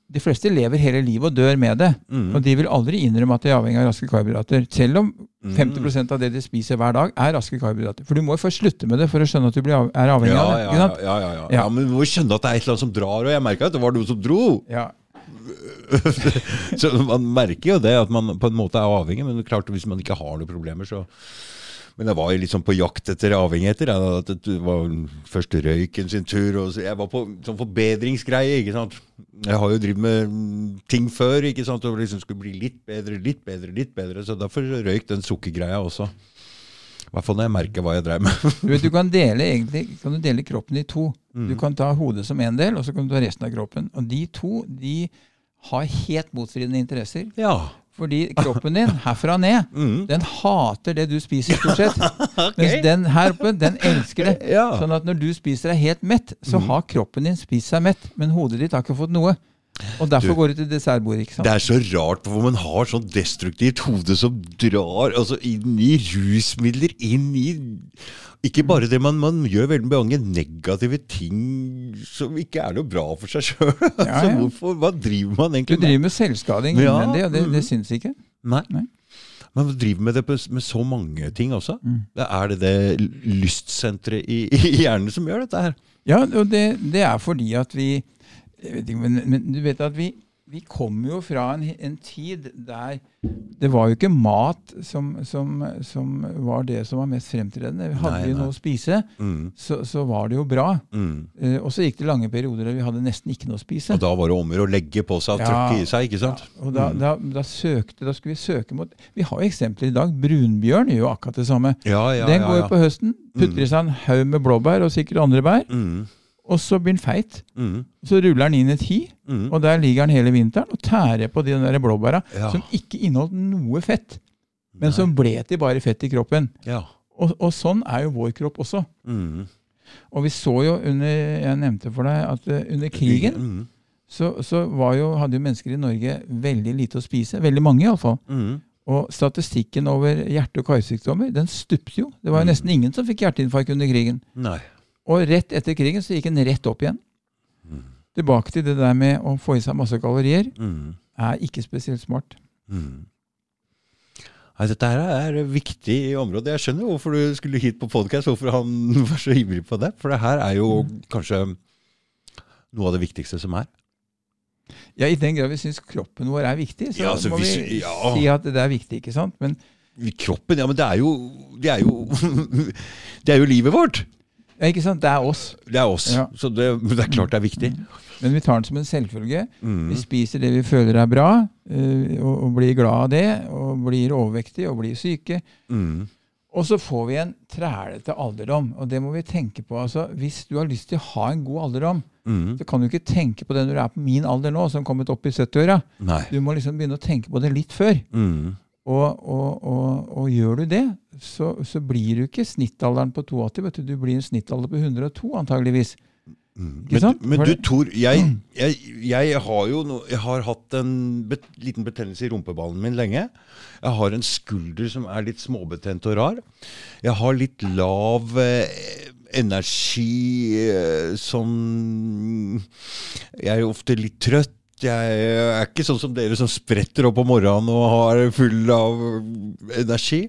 de fleste lever hele livet og dør med det. Mm. Og de vil aldri innrømme at de er avhengig av raske karbohydrater. Selv om Mm. 50% av det de spiser hver dag, er raske karbohydrater. For du må jo først slutte med det for å skjønne at du av, er avhengig ja, av det. ja, ja, ja, ja, men du må skjønne at det er et eller annet som drar, og jeg merka at det var noe som dro. Ja. så man merker jo det, at man på en måte er avhengig, men klart hvis man ikke har noen problemer, så Men jeg var jo sånn på jakt etter avhengigheter. Det var først røyken sin tur, og jeg var på sånn forbedringsgreie, ikke sant. Jeg har jo drevet med mm, ting før, ikke sant, og liksom skulle bli litt bedre, litt bedre, litt bedre, så derfor røyk den sukkergreia også. I hvert fall når jeg merker hva jeg dreiv med. Du vet, du kan dele, egentlig, kan du dele kroppen i to. Mm. Du kan ta hodet som en del, og så kan du ta resten av kroppen. Og de to de har helt motstridende interesser. ja. Fordi kroppen din, herfra og ned, Mm. den hater det du spiser, stort sett. Mens den her oppe, den elsker det. Ja. Mm. Sånn at når du spiser deg helt mett, så har kroppen din spist seg mett, men hodet ditt har ikke fått noe. Og derfor Du- går du til dessertbordet. ikke sant? Det er så rart hvor man har sånn destruktivt hode som drar altså inn i rusmidler, inn i Ikke bare det, man, man gjør veldig mange negative ting som ikke er noe bra for seg sjøl. Ja, ja. altså, hva driver man egentlig med? Du driver med selvskading Ja, innvendig, og det, mm. det syns ikke. Nei. Nei. Man driver med det på, med så mange ting også. Mm. Det er det det lystsenteret i, i hjernen som gjør dette her. Ja, og det, det er fordi at vi ikke, men, men du vet at vi, vi kommer jo fra en, en tid der det var jo ikke mat som, som, som var det som var mest fremtredende. Hadde Nei, vi noe å spise, Mm. så, så var det jo bra. Mm. Eh, og så gikk det lange perioder der vi hadde nesten ikke noe å spise. Og da var det om å legge på seg og Ja. trykke i seg, ikke sant? Ja, Og da, Mm. da, da, søkte, da skulle vi søke mot Vi har jo eksempler i dag. Brunbjørn gjør jo akkurat det samme. Ja, ja, Den går jo på høsten, putter i seg en haug med blåbær og sikkert andre bær, Mm. Og så blir den feit. Mm. Så ruller den inn i et hi, Mm. og der ligger den hele vinteren og tærer på de der blåbæra Ja. som ikke inneholdt noe fett, men Nei. som ble til bare fett i kroppen. Ja. Og, og sånn er jo vår kropp også. Mm. Og vi så jo under Jeg nevnte for deg at eh, under krigen Mm. så, så var jo, hadde jo mennesker i Norge veldig lite å spise. Veldig mange, iallfall. Mm. Og statistikken over hjerte- og karsykdommer den stupte jo. Det var jo Mm. nesten ingen som fikk hjerteinfarkt under krigen. Nei. Og rett etter krigen så gikk den rett opp igjen. Mm. Tilbake til det der med å få i seg masse kalorier Mm. er ikke spesielt smart. Mm. Nei, dette her er viktig område. Jeg skjønner hvorfor du skulle hit på podkast, hvorfor han var så ivrig på det. For det her er jo kanskje noe av det viktigste som er. Ja, I den grad vi syns kroppen vår er viktig, så Ja, altså, må hvis- vi ja. si at det er viktig. ikke sant? Men Kroppen, ja, men det er jo Det er jo, det er jo livet vårt. Ja, ikke sant? det er oss. Det er oss. Ja. Så det, det er klart det er viktig. Men vi tar den som en selvfølge. Mm. Vi spiser det vi føler er bra, eh, og, og blir glad av det, og blir overvektige og blir syke. Mm. Og så får vi en trælete alderdom, og det må vi tenke på. Altså, hvis du har lyst til å ha en god alderdom, Mm. så kan du ikke tenke på det når du er på min alder nå, som kommet opp i 70-åra. Du må liksom begynne å tenke på det litt før. Mm. Og, og, og, og gjør du det, så, så blir du ikke snittalderen på 82, vet du. Du blir en snittalder på 102 antageligvis. Mm. Men, men du Tor, jeg, jeg, jeg har jo no, jeg har hatt en bet, liten betennelse i rumpeballen min lenge. Jeg har en skulder som er litt småbetent og rar. Jeg har litt lav eh, energi eh, som Jeg er jo ofte litt trøtt. Jeg er ikke sånn som dere som spretter opp om morgenen og har full av energi.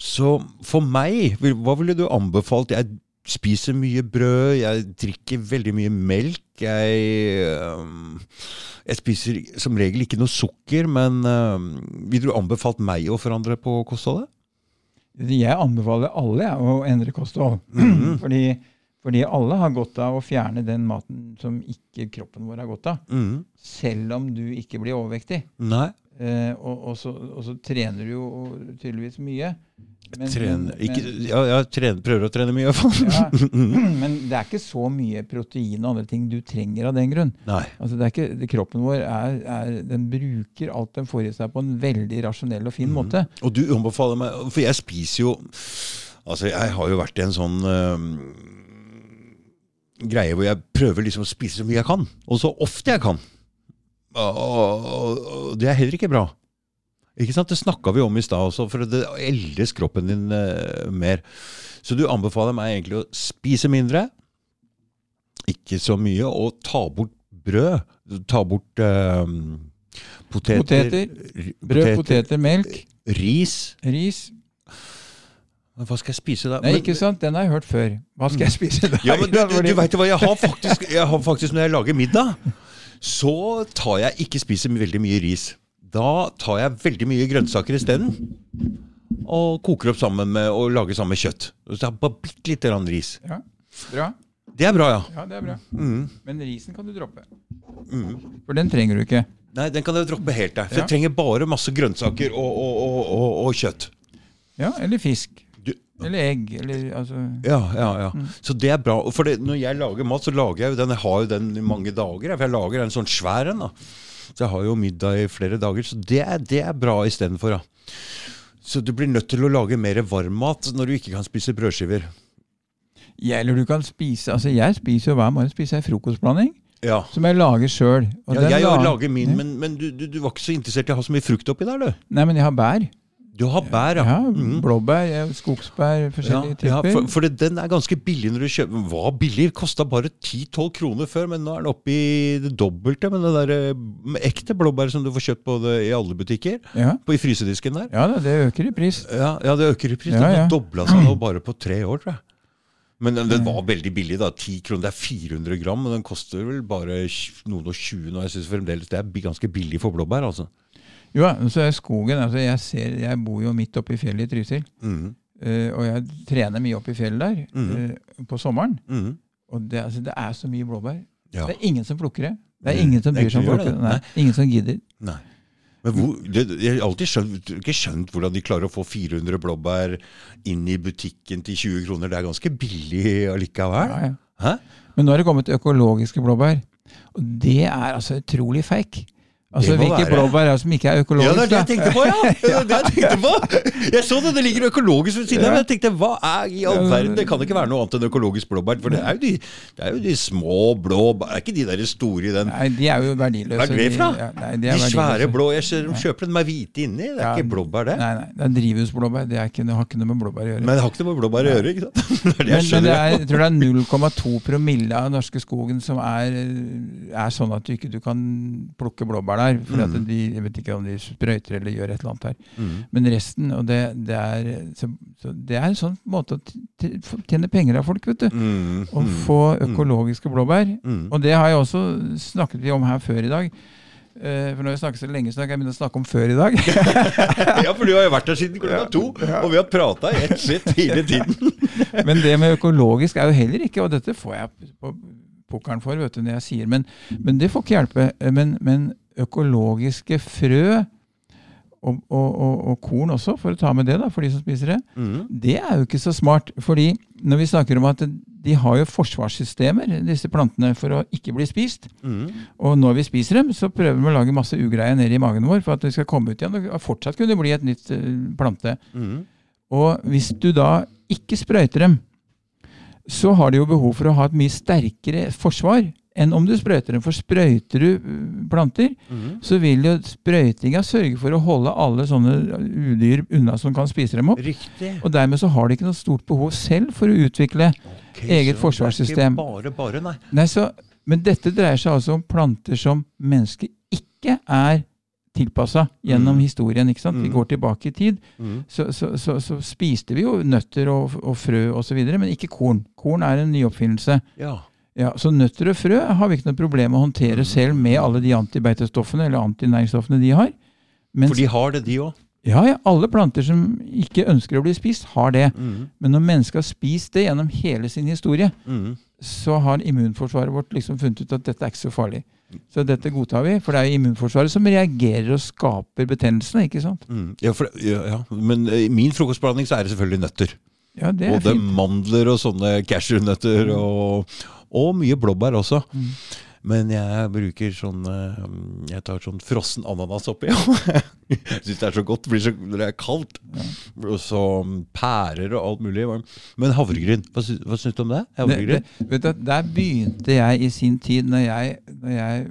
Så for meg, hva ville du anbefalt? Jeg spiser mye brød, jeg drikker veldig mye melk. Jeg, jeg spiser som regel ikke noe sukker, men ville du anbefalt meg å forandre på kostholdet? Jeg anbefaler alle å endre kosthold. Mhm. fordi, fordi alle har godt av å fjerne den maten som ikke kroppen vår har godt av. Mm. Selv om du ikke blir overvektig. Nei. Eh, og, og, så, og så trener du jo tydeligvis mye. Men- Trene, men- ja, jeg trener, prøver å trene mye, i hvert fall. Ja, men det er ikke så mye protein og andre ting du trenger av den grunn. Altså det ikke, kroppen vår er, er, den bruker alt den får i seg på en veldig rasjonell og fin måte. Og du anbefaler meg For jeg spiser jo Altså, jeg har jo vært i en sånn øh, greie hvor jeg prøver liksom å spise så mye jeg kan, og så ofte jeg kan. Og, og, og det er heller ikke bra. Ikke sant? Det snakka vi om i stad også, for det eldes kroppen din øh, mer. Så du anbefaler meg egentlig å spise mindre, ikke så mye, og ta bort brød. Ta bort øhm, poteter, Poteter, Brød, poteter, melk, ris. ris. Men Hva skal jeg spise da? Nei, ikke sant? Den har jeg hørt før. Hva skal jeg spise da? Ja, men du, du, du vet jo hva, jeg har, faktisk, jeg har faktisk Når jeg lager middag, så tar jeg ikke spiser veldig mye ris. Da tar jeg veldig mye grønnsaker isteden. Og koker opp sammen med og lager sammen med kjøtt. Så jeg bare bitte lite grann ris. Ja, bra. Det er bra, ja. Ja, det er bra. Mm. Men risen kan du droppe. Mm. For den trenger du ikke. Nei, den kan jeg droppe helt der. For Ja. jeg trenger bare masse grønnsaker og, og, og, og, kjøtt. Ja, eller fisk. Eller egg. Eller altså Ja, ja, ja. Så det er bra. For det, når jeg lager mat, så lager jeg jo den. Jeg har jo den i mange dager. For jeg lager en sånn svær en. Så jeg har jo middag i flere dager. Så det er, det er bra istedenfor. Så du blir nødt til å lage mer varmmat når du ikke kan spise brødskiver. Ja, eller du kan spise Altså, jeg spiser jo hver morgen spiser jeg frokostblanding Ja. som jeg lager sjøl. ja jeg òg lager min, men, men du, du, du var ikke så interessert i å ha så mye frukt oppi der, du. Nei, men jeg har bær. Du har bær, ja. Ja, Mhm. Blåbær, skogsbær, forskjellige ja, typer. for, for det, den er ganske billig når du kjøper Var billig, kosta bare 10-12 kroner før, men nå er den oppe i det dobbelte. med det der eh, med ekte blåbær som du får kjøpt på det, i alle butikker, Ja. på, i frysedisken der. ja det øker i pris. Ja, ja det øker i pris. Ja, Den har dobla seg nå bare på tre år, tror jeg. Men den, den var veldig billig, da. 10 kroner. Det er 400 gram, men den koster vel bare noen og 20 nå. Jeg synes fremdeles det er ganske billig for blåbær, altså. Jo, så er skogen altså jeg, ser, jeg bor jo midt oppe i fjellet i Trysil. Mm. Uh, og jeg trener mye oppe i fjellet der mm. uh, på sommeren. Mm. Og det, altså, det er så mye blåbær. Ja. Det er ingen som plukker det. Det er ingen som bryr seg om det. Nei, ingen som gidder. Nei. Men hvor, det, jeg har alltid skjønt, ikke skjønt hvordan de klarer å få 400 blåbær inn i butikken til 20 kroner. Det er ganske billig allikevel. Ja, ja. Men nå er det kommet økologiske blåbær. Og det er altså utrolig fake. Altså, Hvilke være. blåbær er det som ikke er økologiske? Ja, det er det jeg tenkte på, ja! Det er det jeg tenkte på. Jeg så det, det ligger økologisk ved siden av. Ja. men Jeg tenkte, hva er i all verden? Det kan ikke være noe annet enn økologisk blåbær. For det er jo de, det er jo de små blå Det Er ikke de der store i den Nei, de er jo verdiløse. Hva er det De- fra? Ja, nei, De er svære blå. Jeg ser, de kjøper den med hvite inni. Det er ikke blåbær, det. Nei, nei, det er drivhusblåbær. Det, ikke, det har ikke noe med blåbær å gjøre. Men det har ikke noe med blåbær å gjøre. ikke sant? Det det Men, jeg men det er, jeg tror det er 0,2 promille av norske skogen som er, er sånn at du ikke du kan plukke blåbær der. For at Mm. de, jeg vet ikke om de sprøyter eller gjør et eller annet her. Mm. Men resten, og det, det, er, så, så det er en sånn måte å tjene penger av folk, vet du. Mm. Å Mm. få økologiske blåbær. Mm. Og det har jeg også snakket om her før i dag. Eh, For når vi snakker så lenge, så kan jeg begynne å snakke om før i dag. Ja, for du har jo vært der siden klokka to, og vi har prata i ett sett hele tiden. Men det med økologisk er jo heller ikke, og dette får jeg på pokeren for, vet du, når jeg sier, men, men det får ikke hjelpe. Men, men økologiske frø, og, og, og, og korn også, for å ta med det, da, for de som spiser det, Mm. det er jo ikke så smart. fordi når vi snakker om at de har jo forsvarssystemer, disse plantene, for å ikke bli spist. Mm. Og når vi spiser dem, så prøver vi å lage masse ugreier nedi i magen vår for at det skal komme ut igjen og fortsatt kunne bli et nytt eh, plante. Mm. Og hvis du da ikke sprøyter dem, så har de jo behov for å ha et mye sterkere forsvar enn om du sprøyter dem. For sprøyter du uh, planter, Mm. så vil jo sprøytinga sørge for å holde alle sånne udyr unna som kan spise dem opp. Riktig. Og dermed så har de ikke noe stort behov selv for å utvikle Ok, eget forsvarssystem. Det er ikke bare bare, nei. Nei, så, Men dette dreier seg altså om planter som mennesket ikke er tilpassa gjennom Mm. historien. ikke sant? Vi Mm. går tilbake i tid. Mm. så, så, så, så spiste vi jo nøtter og, og frø osv., men ikke korn. Korn er en nyoppfinnelse. Ja. Ja, så nøtter og frø har vi ikke noe problem med å håndtere selv med alle de antibeitestoffene eller antinæringsstoffene de har. Mens, For de har det, de òg. ja, ja, alle planter som ikke ønsker å bli spist, har det. Mm. Men når mennesket har spist det gjennom hele sin historie, Mm. så har immunforsvaret vårt liksom funnet ut at dette er ikke så farlig. Så dette godtar vi, for det er jo immunforsvaret som reagerer og skaper betennelsene. ikke sant? Mm. Ja, for, ja, ja. Men i min frokostblanding så er det selvfølgelig nøtter. Ja, det er Både fint. mandler og sånne cashewnøtter, og, og mye blåbær også. Mm. Men jeg bruker sånn eh, Jeg tar sånn frossen ananas oppi. syns det er så godt. Blir så, det er kaldt. Og så mm, pærer og alt mulig. Men havregryn, hva, sy hva syns du om det? Havregryn? det, vet du, der begynte jeg i sin tid, når jeg, når jeg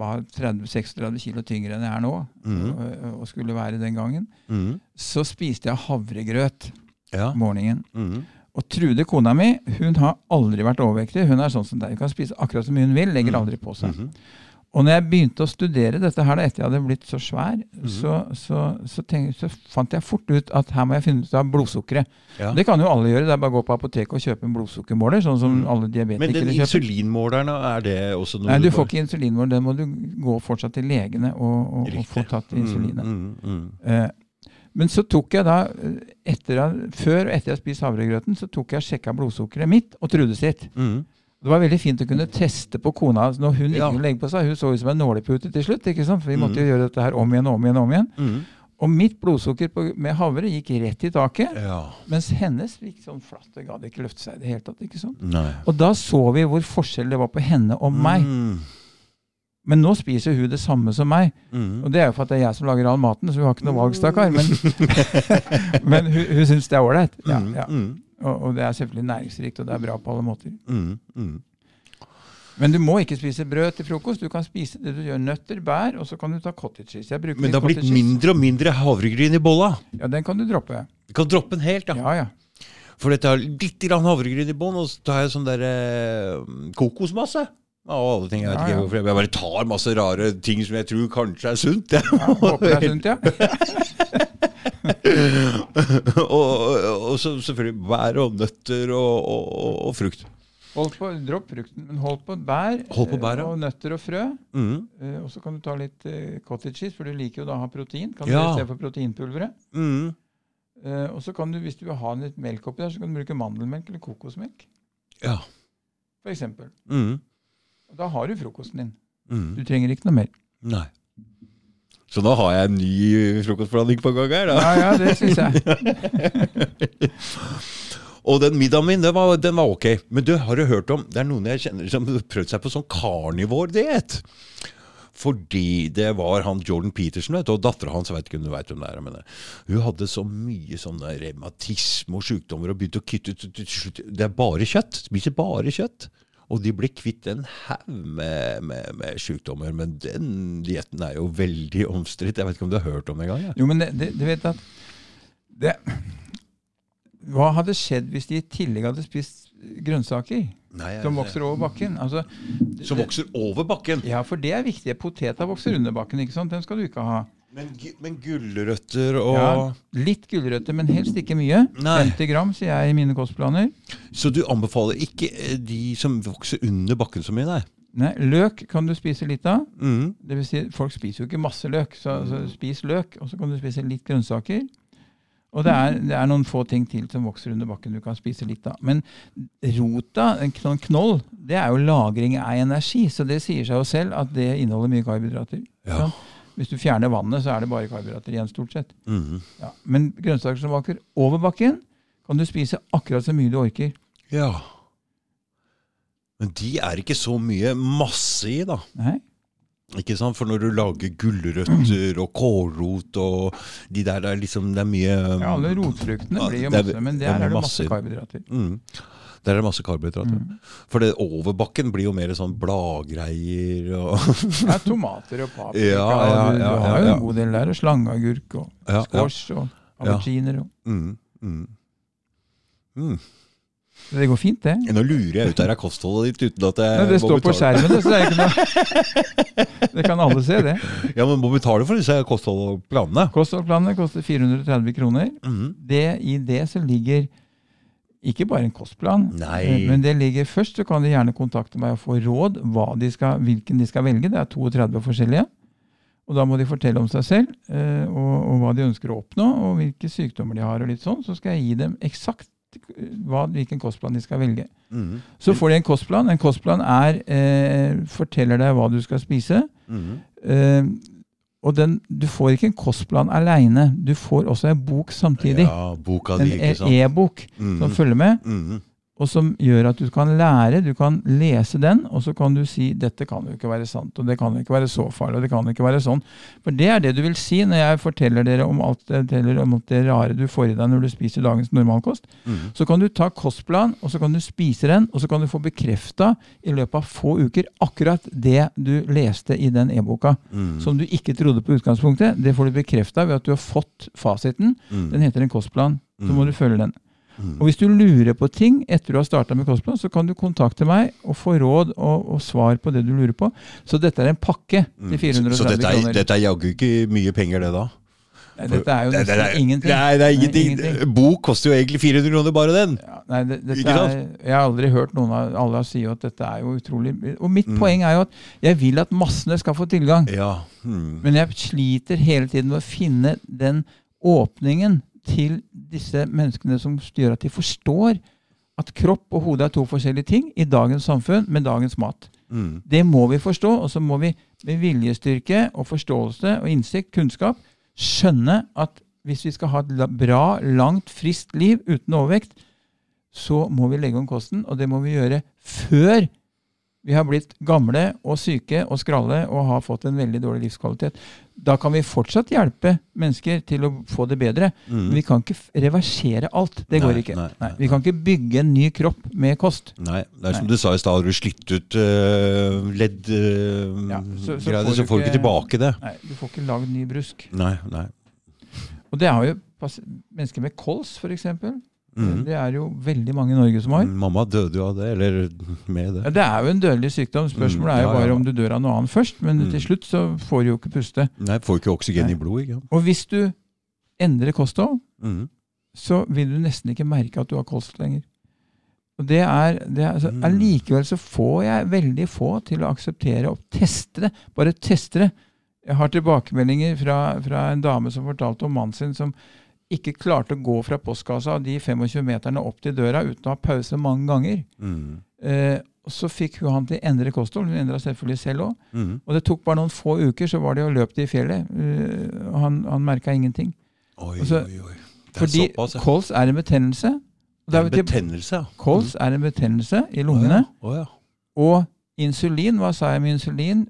var 30-36 kilo tyngre enn jeg er nå, Mhm. og, og skulle være den gangen, Mhm. så spiste jeg havregrøt Ja. om morgenen. Mhm. Og Trude, kona mi, hun har aldri vært overvektig. Hun er sånn som deg. Hun kan spise akkurat så mye hun vil, legger aldri på seg. Mhm. Og når jeg begynte å studere dette her da, etter jeg hadde blitt så svær, Mhm. så, så, så, tenk, så fant jeg fort ut at her må jeg finne ut av blodsukkeret. Ja. Det kan jo alle gjøre. Det er bare å gå på apoteket og kjøpe en blodsukkermåler, sånn som mm. alle Men den diabetikere kjøper. insulinmåleren, er det også noe Nei, du du får ikke insulinmåler. Den må du gå fortsatt til legene og, og, og få tatt insulinet. Mm, mm, mm. Eh, men så tok jeg da, etter, før og etter jeg spiste havregrøten, så tok jeg og sjekka blodsukkeret mitt og Trude sitt. Mm. Det var veldig fint å kunne teste på kona når hun ikke Ja. kunne legge på seg. Hun så ut som en nålepute til slutt. ikke sant? For vi måtte Mhm. jo gjøre dette her om igjen og om igjen. og om igjen. Mm. Og mitt blodsukker på, med havre gikk rett i taket, Ja. mens hennes gikk sånn flatt. Det gadd ikke løfte seg i det hele tatt. ikke sant? Nei. Og da så vi hvor forskjell det var på henne og meg. Mm. Men nå spiser hun det samme som meg. Mm. Og det er jo for at det er jeg som lager all maten, så hun har ikke noe valg, stakkar. Men, men hun, hun syns det er ålreit. Ja, Mm, ja. mm, Og, og det er selvfølgelig næringsrikt, og det er bra på alle måter. mm, mm. Men du må ikke spise brød til frokost. Du kan spise det du gjør. Nøtter, bær, og så kan du ta cottage cheese. Men det har blitt mindre og mindre havregryn i bolla. Ja, den kan du droppe. Du kan droppe den helt, ja. Ja, ja. For dette har litt havregryn i bånn, og så tar jeg sånn der eh, kokosmasse. Av alle ting, jeg vet ikke ja. hvorfor. Jeg bare tar masse rare ting som jeg tror kanskje er sunt. jeg. ja håper det er sunt, ja. og, og, og så selvfølgelig bær og nøtter og, og, og, og frukt. Hold på, Dropp frukten, men hold på bær, Hold på bær, eh, ja. og nøtter og frø. Mm, Eh, Og så kan du ta litt eh, cottage cheese, for du liker jo da å ha protein. Kan du Ja. du se for proteinpulveret. mm. Og så kan du, hvis du vil ha litt melk oppi der, så kan du bruke mandelmelk eller kokosmelk. Ja. For eksempel. Mm, Og da har du frokosten din. mm. Du trenger ikke noe mer. Nei. Så nå har jeg en ny frokostblanding på gang her, da. Ja, ja, det syns jeg. Og den middagen min, den var, den var ok. Men du, har du hørt om Det er noen jeg kjenner som har prøvd seg på sånn karnivordiett. Fordi det var han Jordan Peterson vet, du, og dattera hans vet ikke om du vet hvem det er, men eh, hun hadde så mye sånne revmatisme og sykdommer og begynte å kutte ut. Det er bare kjøtt. Spiser bare kjøtt. Og de ble kvitt en haug med, med, med sykdommer. Men den dietten er jo veldig omstridt. Jeg vet ikke om du har hørt om det engang? Ja. Jo, men det, det, du vet at det, Hva hadde skjedd hvis de i tillegg hadde spist grønnsaker Nei, som vokser over bakken? Altså, Som vokser over bakken. Ja, for det er viktig. Poteta vokser under bakken, ikke sant? Den skal du ikke ha. Men, men gulrøtter og Ja, litt gulrøtter, men helst ikke mye. Nei. 50 gram, sier jeg i mine kostplaner. Så du anbefaler ikke eh, de som vokser under bakken så mye, nei? Nei, Løk kan du spise litt av. Mm. Det vil si, folk spiser jo ikke masse løk, så, så spis løk. Og så kan du spise litt grønnsaker. Og det er, det er noen få ting til som vokser under bakken du kan spise litt av. Men rota, en knoll, det er jo lagring av energi. Så det sier seg jo selv at det inneholder mye karbohydrater. Ja. Sant? Hvis du fjerner vannet, så er det bare karbohydrater igjen, stort sett. Mm. Ja. Men grønnsaker som vokser over bakken, kan du spise akkurat så mye du orker. ja. Men de er ikke så mye masse i, da. Nei? Ikke sant? For når du lager gulrøtter og kålrot og de der, det er liksom Det er mye Ja, alle rotfruktene blir jo masse, men der er det masse karbohydrater. mm. Der er det masse karbohydrater. Mm. For det overbakken blir jo mer sånn bladgreier og Ja, tomater og paprika. Ja, ja, du, ja, du har jo en god del der. Og slangeagurk og squash og auberginer. og- mm. Mm. Mm. Det går fint, det. Nå lurer jeg ut her av kostholdet ditt uten at jeg Men det står på skjermen, så det er ikke noe Det kan alle se, det. Ja, men må betale for disse kostholdplanene. Kostholdplanene koster 430 kroner. Mhm. Det, I det så ligger ikke bare en kostplan, Nei. eh, men det ligger først så kan de gjerne kontakte meg og få råd hva de skal, hvilken de skal velge. Det er 32 forskjellige. Og da må de fortelle om seg selv eh, og, og hva de ønsker å oppnå, og hvilke sykdommer de har. og litt sånn. Så skal jeg gi dem eksakt hva, hvilken kostplan de skal velge. Mm. Så får de en kostplan. En kostplan er, eh, forteller deg hva du skal spise. Mm. Eh, og den, du får ikke en kostplan aleine. Du får også en bok samtidig. Ja, boka di, en ikke sant? e- e-bok Mhm. som følger med, Mhm. Og som gjør at du kan lære. Du kan lese den, og så kan du si 'dette kan jo ikke være sant', og 'det kan jo ikke være så farlig', og 'det kan ikke være sånn'. For det er det du vil si når jeg forteller dere om alt om alt det rare du får i deg når du spiser dagens normalkost. Mm. Så kan du ta kostplan, og så kan du spise den, og så kan du få bekrefta i løpet av få uker akkurat det du leste i den e-boka. mm. Som du ikke trodde på utgangspunktet. Det får du bekrefta ved at du har fått fasiten. Mm. Den heter en kostplan. Så må Mhm. du følge den. Mhm. Og hvis du lurer på ting etter du har starta med kostplan, så kan du kontakte meg og få råd og, og svar på det du lurer på. Så dette er en pakke til Så- 430 Så dette er, kroner. dette er jaggu ikke mye penger, det da? Nei, dette er jo Det- det- nesten det- ingenting. Nei, det er ingenting. ingenting. Bok koster jo egentlig 400 kroner, bare den. Ja, nei, det, er, jeg har aldri hørt noen av alle si at dette er jo utrolig Og mitt Mm. poeng er jo at jeg vil at massene skal få tilgang. Ja. Mm. Men jeg sliter hele tiden med å finne den åpningen til disse menneskene som gjør at de forstår at kropp og hode er to forskjellige ting i dagens samfunn med dagens mat. Mm. Det må vi forstå, og så må vi med viljestyrke og forståelse og innsikt, kunnskap, skjønne at hvis vi skal ha et bra, langt, friskt liv uten overvekt, så må vi legge om kosten, og det må vi gjøre før vi har blitt gamle og syke og skralle og har fått en veldig dårlig livskvalitet. Da kan vi fortsatt hjelpe mennesker til å få det bedre, Mm. men vi kan ikke reversere alt. Det går Nei, ikke. nei, Nei, vi kan ikke bygge en ny kropp med kost. Nei, det er som du sa i stad, har du slitt ut uh, leddgreier, uh, Ja, så- så får så du får du ikke- tilbake det. Nei, Du får ikke lagd ny brusk. Nei, nei. Og det har jo mennesker med kols, f.eks. Mhm. Det er jo veldig mange i Norge som har. Mamma døde jo av det, eller med Ja, det. det er jo en dødelig sykdom. Spørsmålet Mm, er jo bare ja. om du dør av noe annet først, men Mm. til slutt så får du jo ikke puste. Nei, får ikke oksygen Nei. i blodet. Og hvis du endrer kosthold, Mhm. så vil du nesten ikke merke at du har kols lenger. Og det er, det er altså, Mm. Allikevel så får jeg veldig få til å akseptere og teste det. Bare teste det. Jeg har tilbakemeldinger fra, fra en dame som fortalte om mannen sin som ikke klarte å gå fra postkassa de 25 meterne opp til døra uten å ha pause mange ganger. Mm. Eh, så fikk hun han til å endre kosthold. Hun endra selvfølgelig selv òg. Mm. Og det tok bare noen få uker, så var de og løp i fjellet. Uh, han, han merka ingenting. Oi, Altså, oi, oi. Det Fordi såpass, ja. kols er en betennelse. Det er En betennelse, ja. Kols er en betennelse i lungene. Oh, ja. Og insulin, hva sa jeg med insulin?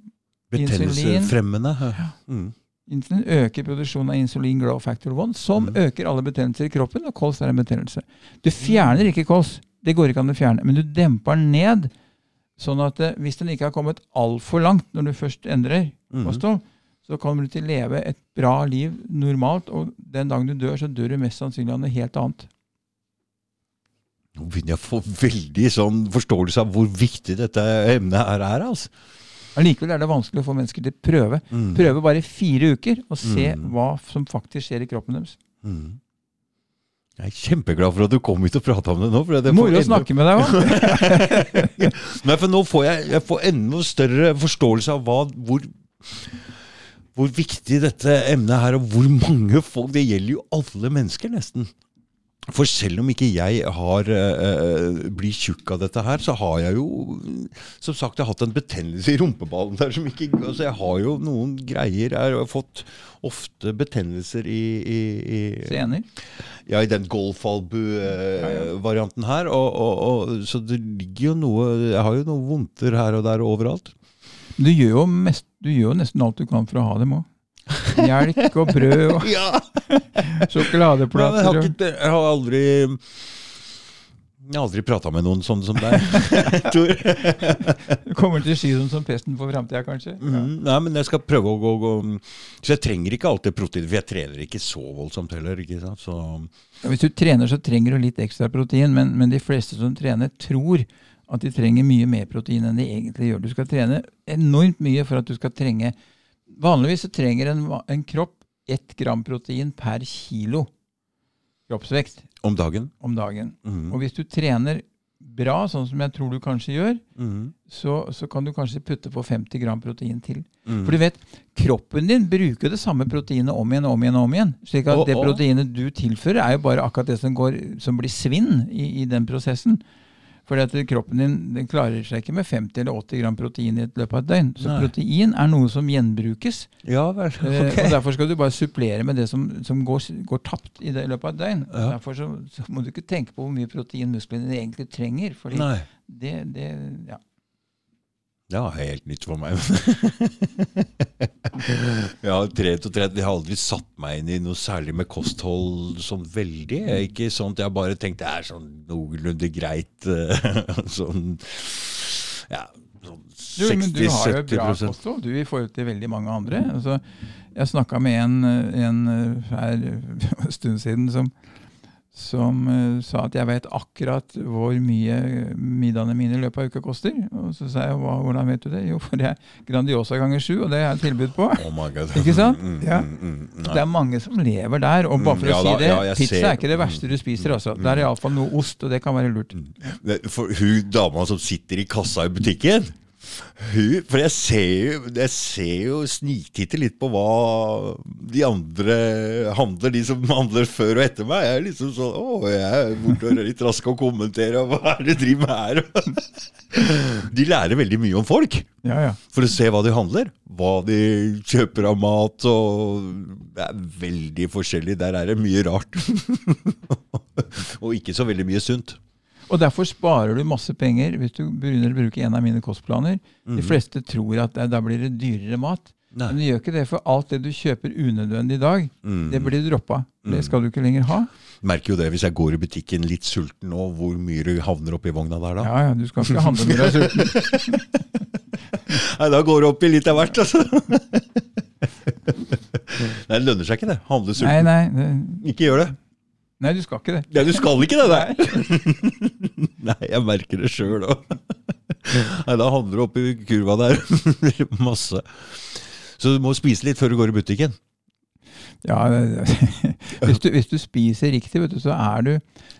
Betennelsefremmende. Ja. Mhm. Insulin øker produksjonen av insulin glow factor 1, som Mm. øker alle betennelser i kroppen, og kols er en betennelse. Du fjerner ikke kols, det går ikke an å fjerne, men du demper den ned. Sånn at eh, hvis den ikke har kommet altfor langt når du først endrer kosthold, mm. så kommer du til å leve et bra liv normalt, og den dagen du dør, så dør du mest sannsynlig av noe helt annet. Nå begynner jeg å få veldig sånn forståelse av hvor viktig dette emnet her er. altså. Allikevel er det vanskelig å få mennesker til å prøve. Mm. Prøve bare fire uker og se Mm. hva som faktisk skjer i kroppen deres. Mm. Jeg er kjempeglad for at du kom hit og prata om det nå. For det får Moro å enda- snakke med deg òg. Nei, for nå får jeg, jeg får enda større forståelse av hva, hvor, hvor viktig dette emnet er, og hvor mange folk Det gjelder jo alle mennesker, nesten. For selv om ikke jeg har eh, blir tjukk av dette her, så har jeg jo som sagt jeg har hatt en betennelse i rumpeballen der som ikke altså Jeg har jo noen greier Jeg har fått ofte betennelser i, i, i Sener. ja, i den golfalbu-varianten her. Og, og, og, så det ligger jo noe Jeg har jo noen vondter her og der overalt. Du gjør jo, mest, du gjør jo nesten alt du kan for å ha dem òg. Melk og brød og Ja! Sjokoladeplater. jeg, har ikke, jeg har aldri Jeg har aldri prata med noen sånn som deg, Tor. Du kommer til å si dem som pesten for framtida, kanskje. Ja. Mm, Nei, men jeg skal prøve å gå, gå Så jeg trenger ikke alltid protein, for jeg trener ikke så voldsomt heller. ikke sant? Så, Hvis du trener, så trenger du litt ekstra protein, men, men de fleste som trener, tror at de trenger mye mer protein enn de egentlig gjør. Du skal trene enormt mye for at du skal trenge Vanligvis så trenger en, en kropp ett gram protein per kilo kroppsvekt om dagen. om dagen. Mhm. Og hvis du trener bra, sånn som jeg tror du kanskje gjør, Mhm. så, så kan du kanskje putte på 50 gram protein til. Mhm. For du vet, kroppen din bruker det samme proteinet om igjen om igjen. om igjen. Slik at oh, det proteinet du tilfører, er jo bare akkurat det som, går, som blir svinn i, i den prosessen. Fordi at kroppen din den klarer seg ikke med 50 eller 80 gram protein i et løpet av et døgn. Så Nei. protein er noe som gjenbrukes. Ja vel. Eh, Ok. Og Derfor skal du bare supplere med det som, som går, går tapt i det i løpet av et døgn. Ja. Derfor så, så må du ikke tenke på hvor mye protein musklene egentlig trenger. fordi Nei. det, det, ja. Det var helt nytt for meg. trent og. Jeg har aldri satt meg inn i noe særlig med kosthold sånn veldig. Ikke at Jeg har bare tenkt det er sånn noenlunde greit eh, sånn Ja, sånn 60-70 du har jo bra kosthold du i forhold til veldig mange andre. Altså, jeg snakka med en, en eh, her en stund siden som, som uh, sa at jeg vet akkurat hvor mye middagene mine i løpet av uka koster. Og så sa jeg Hva, hvordan vet du det? Jo, for det er Grandiosa ganger sju, og det har jeg tilbud på. Oh. Ikke sant? Mm, Ja. mm, mm, mm. Det er mange som lever der. Og bare for ja å si da, det, ja, pizza ser- er ikke det verste du spiser. Altså. Det er iallfall noe ost, og det kan være lurt. For hun dama som sitter i kassa i butikken hun, For jeg ser jo, jeg ser jo sniktitter litt på hva de andre handler, de som handler før og etter meg. Jeg er liksom sånn Å, jeg er borte og er litt rask å kommentere, og hva er det du driver med her? De lærer veldig mye om folk. Ja, ja. For å se hva de handler, hva de kjøper av mat. og Det er veldig forskjellig. Der er det mye rart. og ikke så veldig mye sunt. Og derfor sparer du masse penger hvis du begynner å bruke en av mine kostplaner. De fleste tror at det- da blir det dyrere mat. Mhm. Nei. Men det gjør ikke det, for alt det du kjøper unødvendig i dag, Mm. det blir droppa. Det skal du ikke lenger ha. Merker jo det hvis jeg går i butikken litt sulten nå, hvor mye du havner oppi vogna der da. Ja, ja, Du skal ikke handle når du er sulten. Nei, da går det opp i litt av hvert, altså. Nei, det lønner seg ikke det. Handle Nei, sulten. nei, det, Ikke gjør det. Nei, du skal ikke det. Nei, du skal ikke det, nei. Nei, jeg merker det sjøl òg. Nei, da havner du oppi kurva der. Masse. Så du må spise litt før du går i butikken. Ja, hvis, du, hvis du spiser riktig, vet du, så er du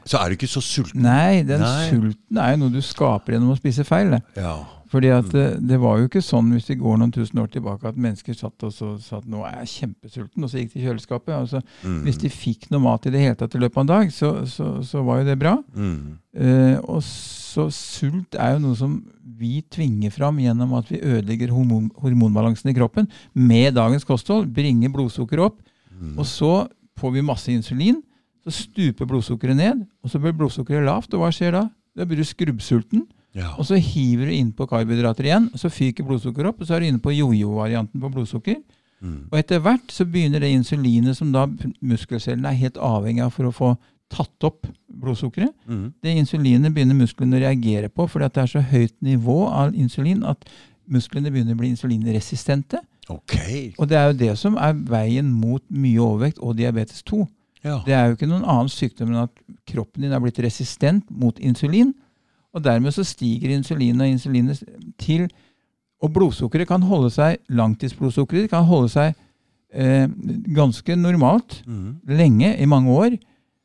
Så er du ikke så sulten. Nei, den Nei. sulten er jo noe du skaper gjennom å spise feil. Det. Ja. Fordi at det, det var jo ikke sånn hvis vi går noen tusen år tilbake at mennesker satt og så sa at nå er jeg kjempesulten, og så gikk de i kjøleskapet. Altså, Mm. Hvis de fikk noe mat i det hele tatt i løpet av en dag, så, så, så var jo det bra. Mm. Eh, og så sult er jo noe som vi tvinger fram gjennom at vi ødelegger hormon, hormonbalansen i kroppen med dagens kosthold. Bringer blodsukkeret opp. Mm. Og så får vi masse insulin. Så stuper blodsukkeret ned, og så blir blodsukkeret lavt. Og hva skjer da? Da blir du skrubbsulten. Ja. Og så hiver du innpå karbohydrater igjen, så fyker blodsukkeret opp, og så er du inne på jojo-varianten på blodsukker. Mm. Og etter hvert så begynner det insulinet som da muskelcellene er helt avhengig av for å få tatt opp blodsukkeret. Mm. Det insulinet begynner musklene å reagere på fordi det er så høyt nivå av insulin at musklene begynner å bli insulinresistente. Okay. Og det er jo det som er veien mot mye overvekt og diabetes 2. Ja. Det er jo ikke noen annen sykdom enn at kroppen din er blitt resistent mot insulin. Og dermed så stiger insulinet og insulinet til Og blodsukkeret kan holde seg langtidsblodsukkeret kan holde seg eh, ganske normalt Mm. lenge, i mange år.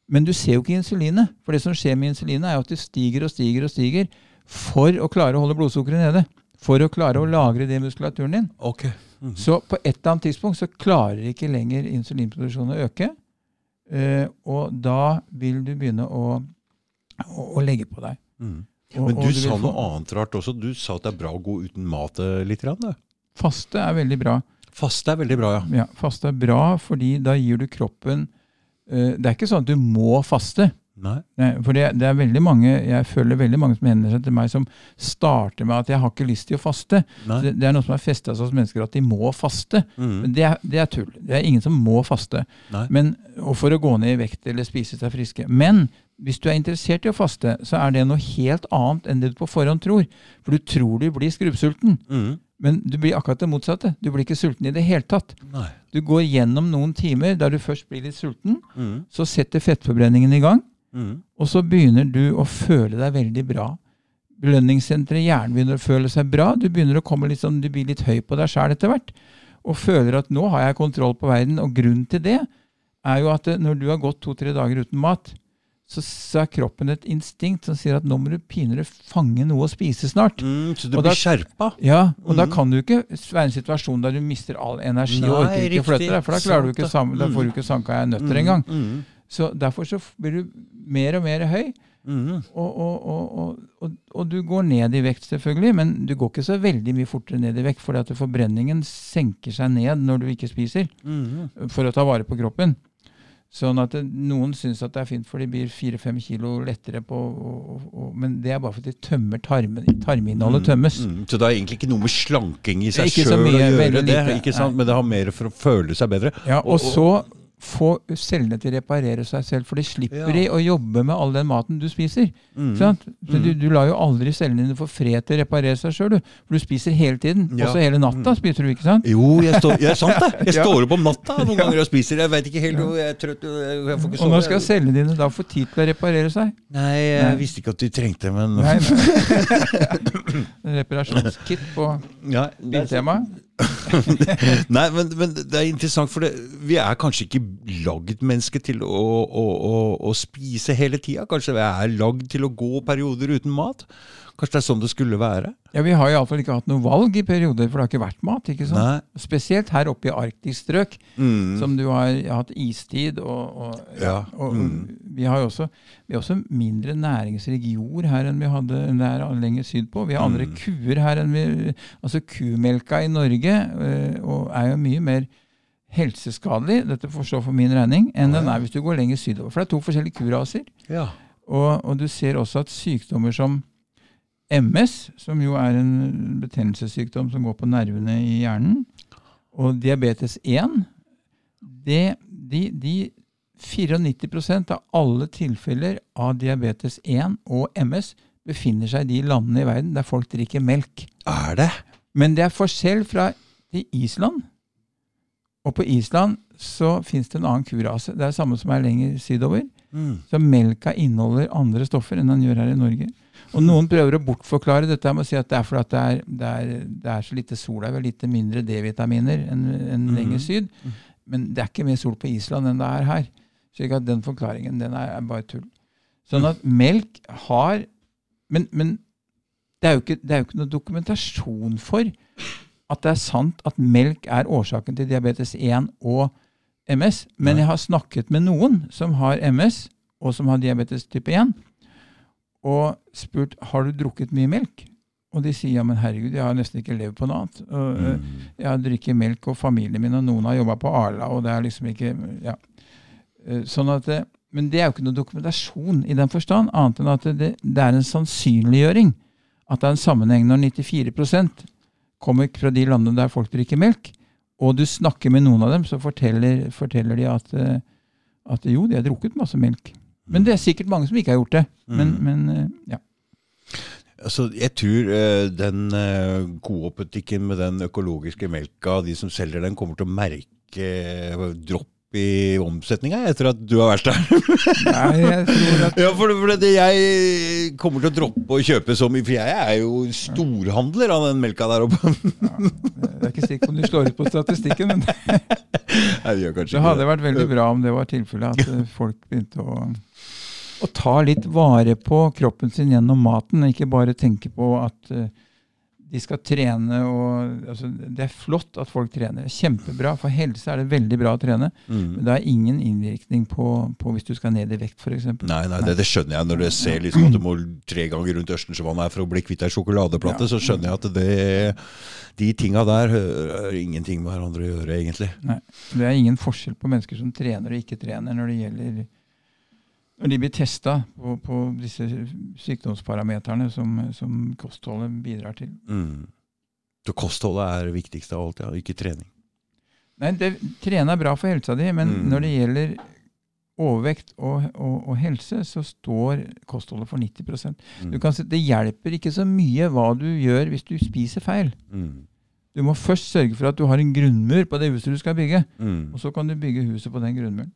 Men du ser jo ikke insulinet. For det som skjer med insulinet, er at det stiger og stiger og stiger for å klare å holde blodsukkeret nede. For å klare å lagre det i muskulaturen din. Okay. Mm. Så på et eller annet tidspunkt så klarer ikke lenger insulinproduksjonen å øke. Eh, og da vil du begynne å, å, å legge på deg. Mm. Men du sa noe annet rart også. Du sa at det er bra å gå uten mat eh, litt. Grann, da. Faste er veldig bra. Faste er veldig bra, ja. Ja, faste er bra, fordi da gir du kroppen uh, Det er ikke sånn at du må faste. Nei. Nei, for det, det er veldig mange, Jeg føler veldig mange som henvender seg til meg som starter med at 'jeg har ikke lyst til å faste'. Det, det er noe som har festa hos mennesker at de må faste. Mm. Men det er, det er tull. Det er ingen som må faste. Nei. Men, og for å gå ned i vekt eller spise seg friske. Men hvis du er interessert i å faste, så er det noe helt annet enn det du på forhånd tror. For du tror du blir skrubbsulten, Mm. men du blir akkurat det motsatte. Du blir ikke sulten i det hele tatt. Nei. Du går gjennom noen timer der du først blir litt sulten, Mm. så setter fettforbrenningen i gang, Mm. og så begynner du å føle deg veldig bra. Belønningssenteret, hjernen begynner å føle seg bra. Du begynner å komme litt sånn, du blir litt høy på deg sjæl etter hvert. Og føler at nå har jeg kontroll på verden. Og grunnen til det er jo at eh, når du har gått to-tre dager uten mat, så, så er kroppen et instinkt som sier at nå må du pinadø fange noe å spise snart. Mm, så du Og blir da- skjerpa? Ja, og da Mhm. kan du ikke være i en situasjon der du mister all energi og orker ikke riktig. flytte deg, for da, klarer du ikke sammen, mm. da får du ikke sanka ei nøtter engang. Mm, Så derfor så blir du mer og mer høy, mm, mm. og, og, og, og du går ned i vekt, selvfølgelig, men du går ikke så veldig mye fortere ned i vekt, fordi at forbrenningen senker seg ned når du ikke spiser, Mm. for å ta vare på kroppen. Sånn at det, Noen syns at det er fint, for de blir fire-fem kilo lettere på og, og, og, Men det er bare fordi de tømmer tarmen, tarminnholdet tømmes. Mm, så det er egentlig ikke noe med slanking i seg sjøl å gjøre, det, lite. ikke sant? Nei. men det har mer for å føle seg bedre. Ja, og så få cellene til å reparere seg selv, for de slipper Ja. de å jobbe med all den maten du spiser. Mm. Sant? Så du, du lar jo aldri cellene dine få fred til å reparere seg sjøl, du. For du spiser hele tiden. Ja. Også hele natta spiser du, ikke sant? Jo, jeg står, jeg, sant det. Jeg står opp om natta noen ganger og spiser. Jeg veit ikke helt hvor jeg er trøtt. Jeg får ikke Og nå skal cellene dine da få tid til å reparere seg. Nei, jeg Nei. visste ikke at du trengte men Nei, nei. Reparasjonskit på Ja, det er- biltema. Nei, men, men det er interessant, for det, vi er kanskje ikke lagd mennesker til å, å, å, å spise hele tida. Kanskje vi er lagd til å gå perioder uten mat. Kanskje det er sånn det skulle være. Ja, Vi har iallfall ikke hatt noe valg i perioder, for det har ikke vært mat. ikke sant? Nei. Spesielt her oppe i arktisk strøk, Mm. som du har hatt istid. og, og, Ja, og mm. Vi har jo også, vi har også mindre næringsrik jord her enn vi hadde der lenger sydpå. Vi har andre Mm. kuer her enn vi Altså kumelka i Norge øh, og er jo mye mer helseskadelig, dette forstår for min regning, enn den er hvis du går lenger sydover. For det er to forskjellige kuraser. Ja. Og, og du ser også at sykdommer som MS, som jo er en betennelsessykdom som går på nervene i hjernen, og diabetes 1, det, de, de 94% av alle tilfeller av diabetes 1 og MS befinner seg i de landene i verden der folk drikker melk. Er det? Men det er forskjell fra til Island. Og på Island så fins det en annen kurase. Det er samme som er lenger sydover. Mm. Så melka inneholder andre stoffer enn den gjør her i Norge. Og noen prøver å bortforklare dette med å si at det er fordi at det er, det er, det er så lite sol her, og lite mindre D-vitaminer enn en mm. lenger syd. Men det er ikke mer sol på Island enn det er her. Slik at den forklaringen den er, er bare tull. Sånn at melk har Men, men det, er ikke, det er jo ikke noe dokumentasjon for at det er sant at melk er årsaken til diabetes 1 og MS. Men jeg har snakket med noen som har MS, og som har diabetes type 1, og spurt har du drukket mye melk. Og de sier ja, men herregud, jeg har nesten ikke levd på noe annet. Og, eh, Mm. Jeg drikker melk, og familien min og noen har jobba på Arla, og det er liksom ikke ja. Eh, Sånn at Men det er jo ikke noe dokumentasjon i den forstand, annet enn at det, det er en sannsynliggjøring. At det er en sammenheng når 94% kommer fra de landene der folk drikker melk, og du snakker med noen av dem, så forteller, forteller de at, eh, at jo, de har drukket masse melk. Men det er sikkert mange som ikke har gjort det. Men, Mm. men eh, ja. Altså, jeg tror eh, den Coop-butikken med den økologiske melka, de som selger den, kommer til å merke eh, dropp i omsetninga etter at du har vært der. Nei, jeg tror at ja, for, for det, jeg kommer til å droppe å kjøpe så mye, for jeg er jo storhandler av den melka der oppe. Jeg er ikke sikker på om du slår ut på statistikken, men Nei, det Det hadde vært veldig bra om det var tilfellet at eh, folk begynte å, å ta litt vare på kroppen sin gjennom maten, ikke bare tenke på at eh, de skal trene. Og, altså, det er flott at folk trener. Kjempebra. For helse er det veldig bra å trene. Mm. Men det har ingen innvirkning på, på hvis du skal ned i vekt, f.eks. Nei, nei, det, det skjønner jeg. Når du ser liksom at du må tre ganger rundt Østensjøvannet her for å bli kvitt ei sjokoladeplate, Ja. så skjønner jeg at det, de tinga der hører ingenting med hverandre å gjøre, egentlig. Nei. Det er ingen forskjell på mennesker som trener og ikke trener når det gjelder når de blir testa på, på disse sykdomsparameterne som, som kostholdet bidrar til. Mm. Så kostholdet er det viktigste av alt, ja. Ikke trening. Nei, det, Trene er bra for helsa di, men Mm. når det gjelder overvekt og, og, og helse, så står kostholdet for 90 Mm. du kan si, Det hjelper ikke så mye hva du gjør hvis du spiser feil. Mm. Du må først sørge for at du har en grunnmur på det huset du skal bygge. Mm. Og så kan du bygge huset på den grunnmuren.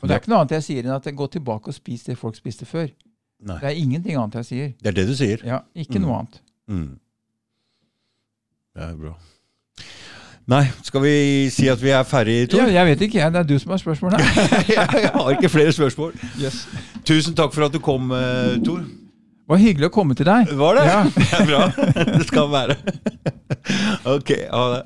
Og Det er ikke noe annet jeg sier enn at gå tilbake og spis det folk spiste før. Nei. Det er ingenting annet jeg sier. Det er det du sier. Ja, Ikke Mm. noe annet. Mm. Det er bra. Nei, skal vi si at vi er ferdig, Tor? Ja, jeg vet ikke. Det er du som har spørsmålet. jeg har ikke flere spørsmål. yes. Tusen takk for at du kom, uh, Tor. Det var hyggelig å komme til deg. Var det? Ja. Det er bra. Det skal være. Ok, ha det.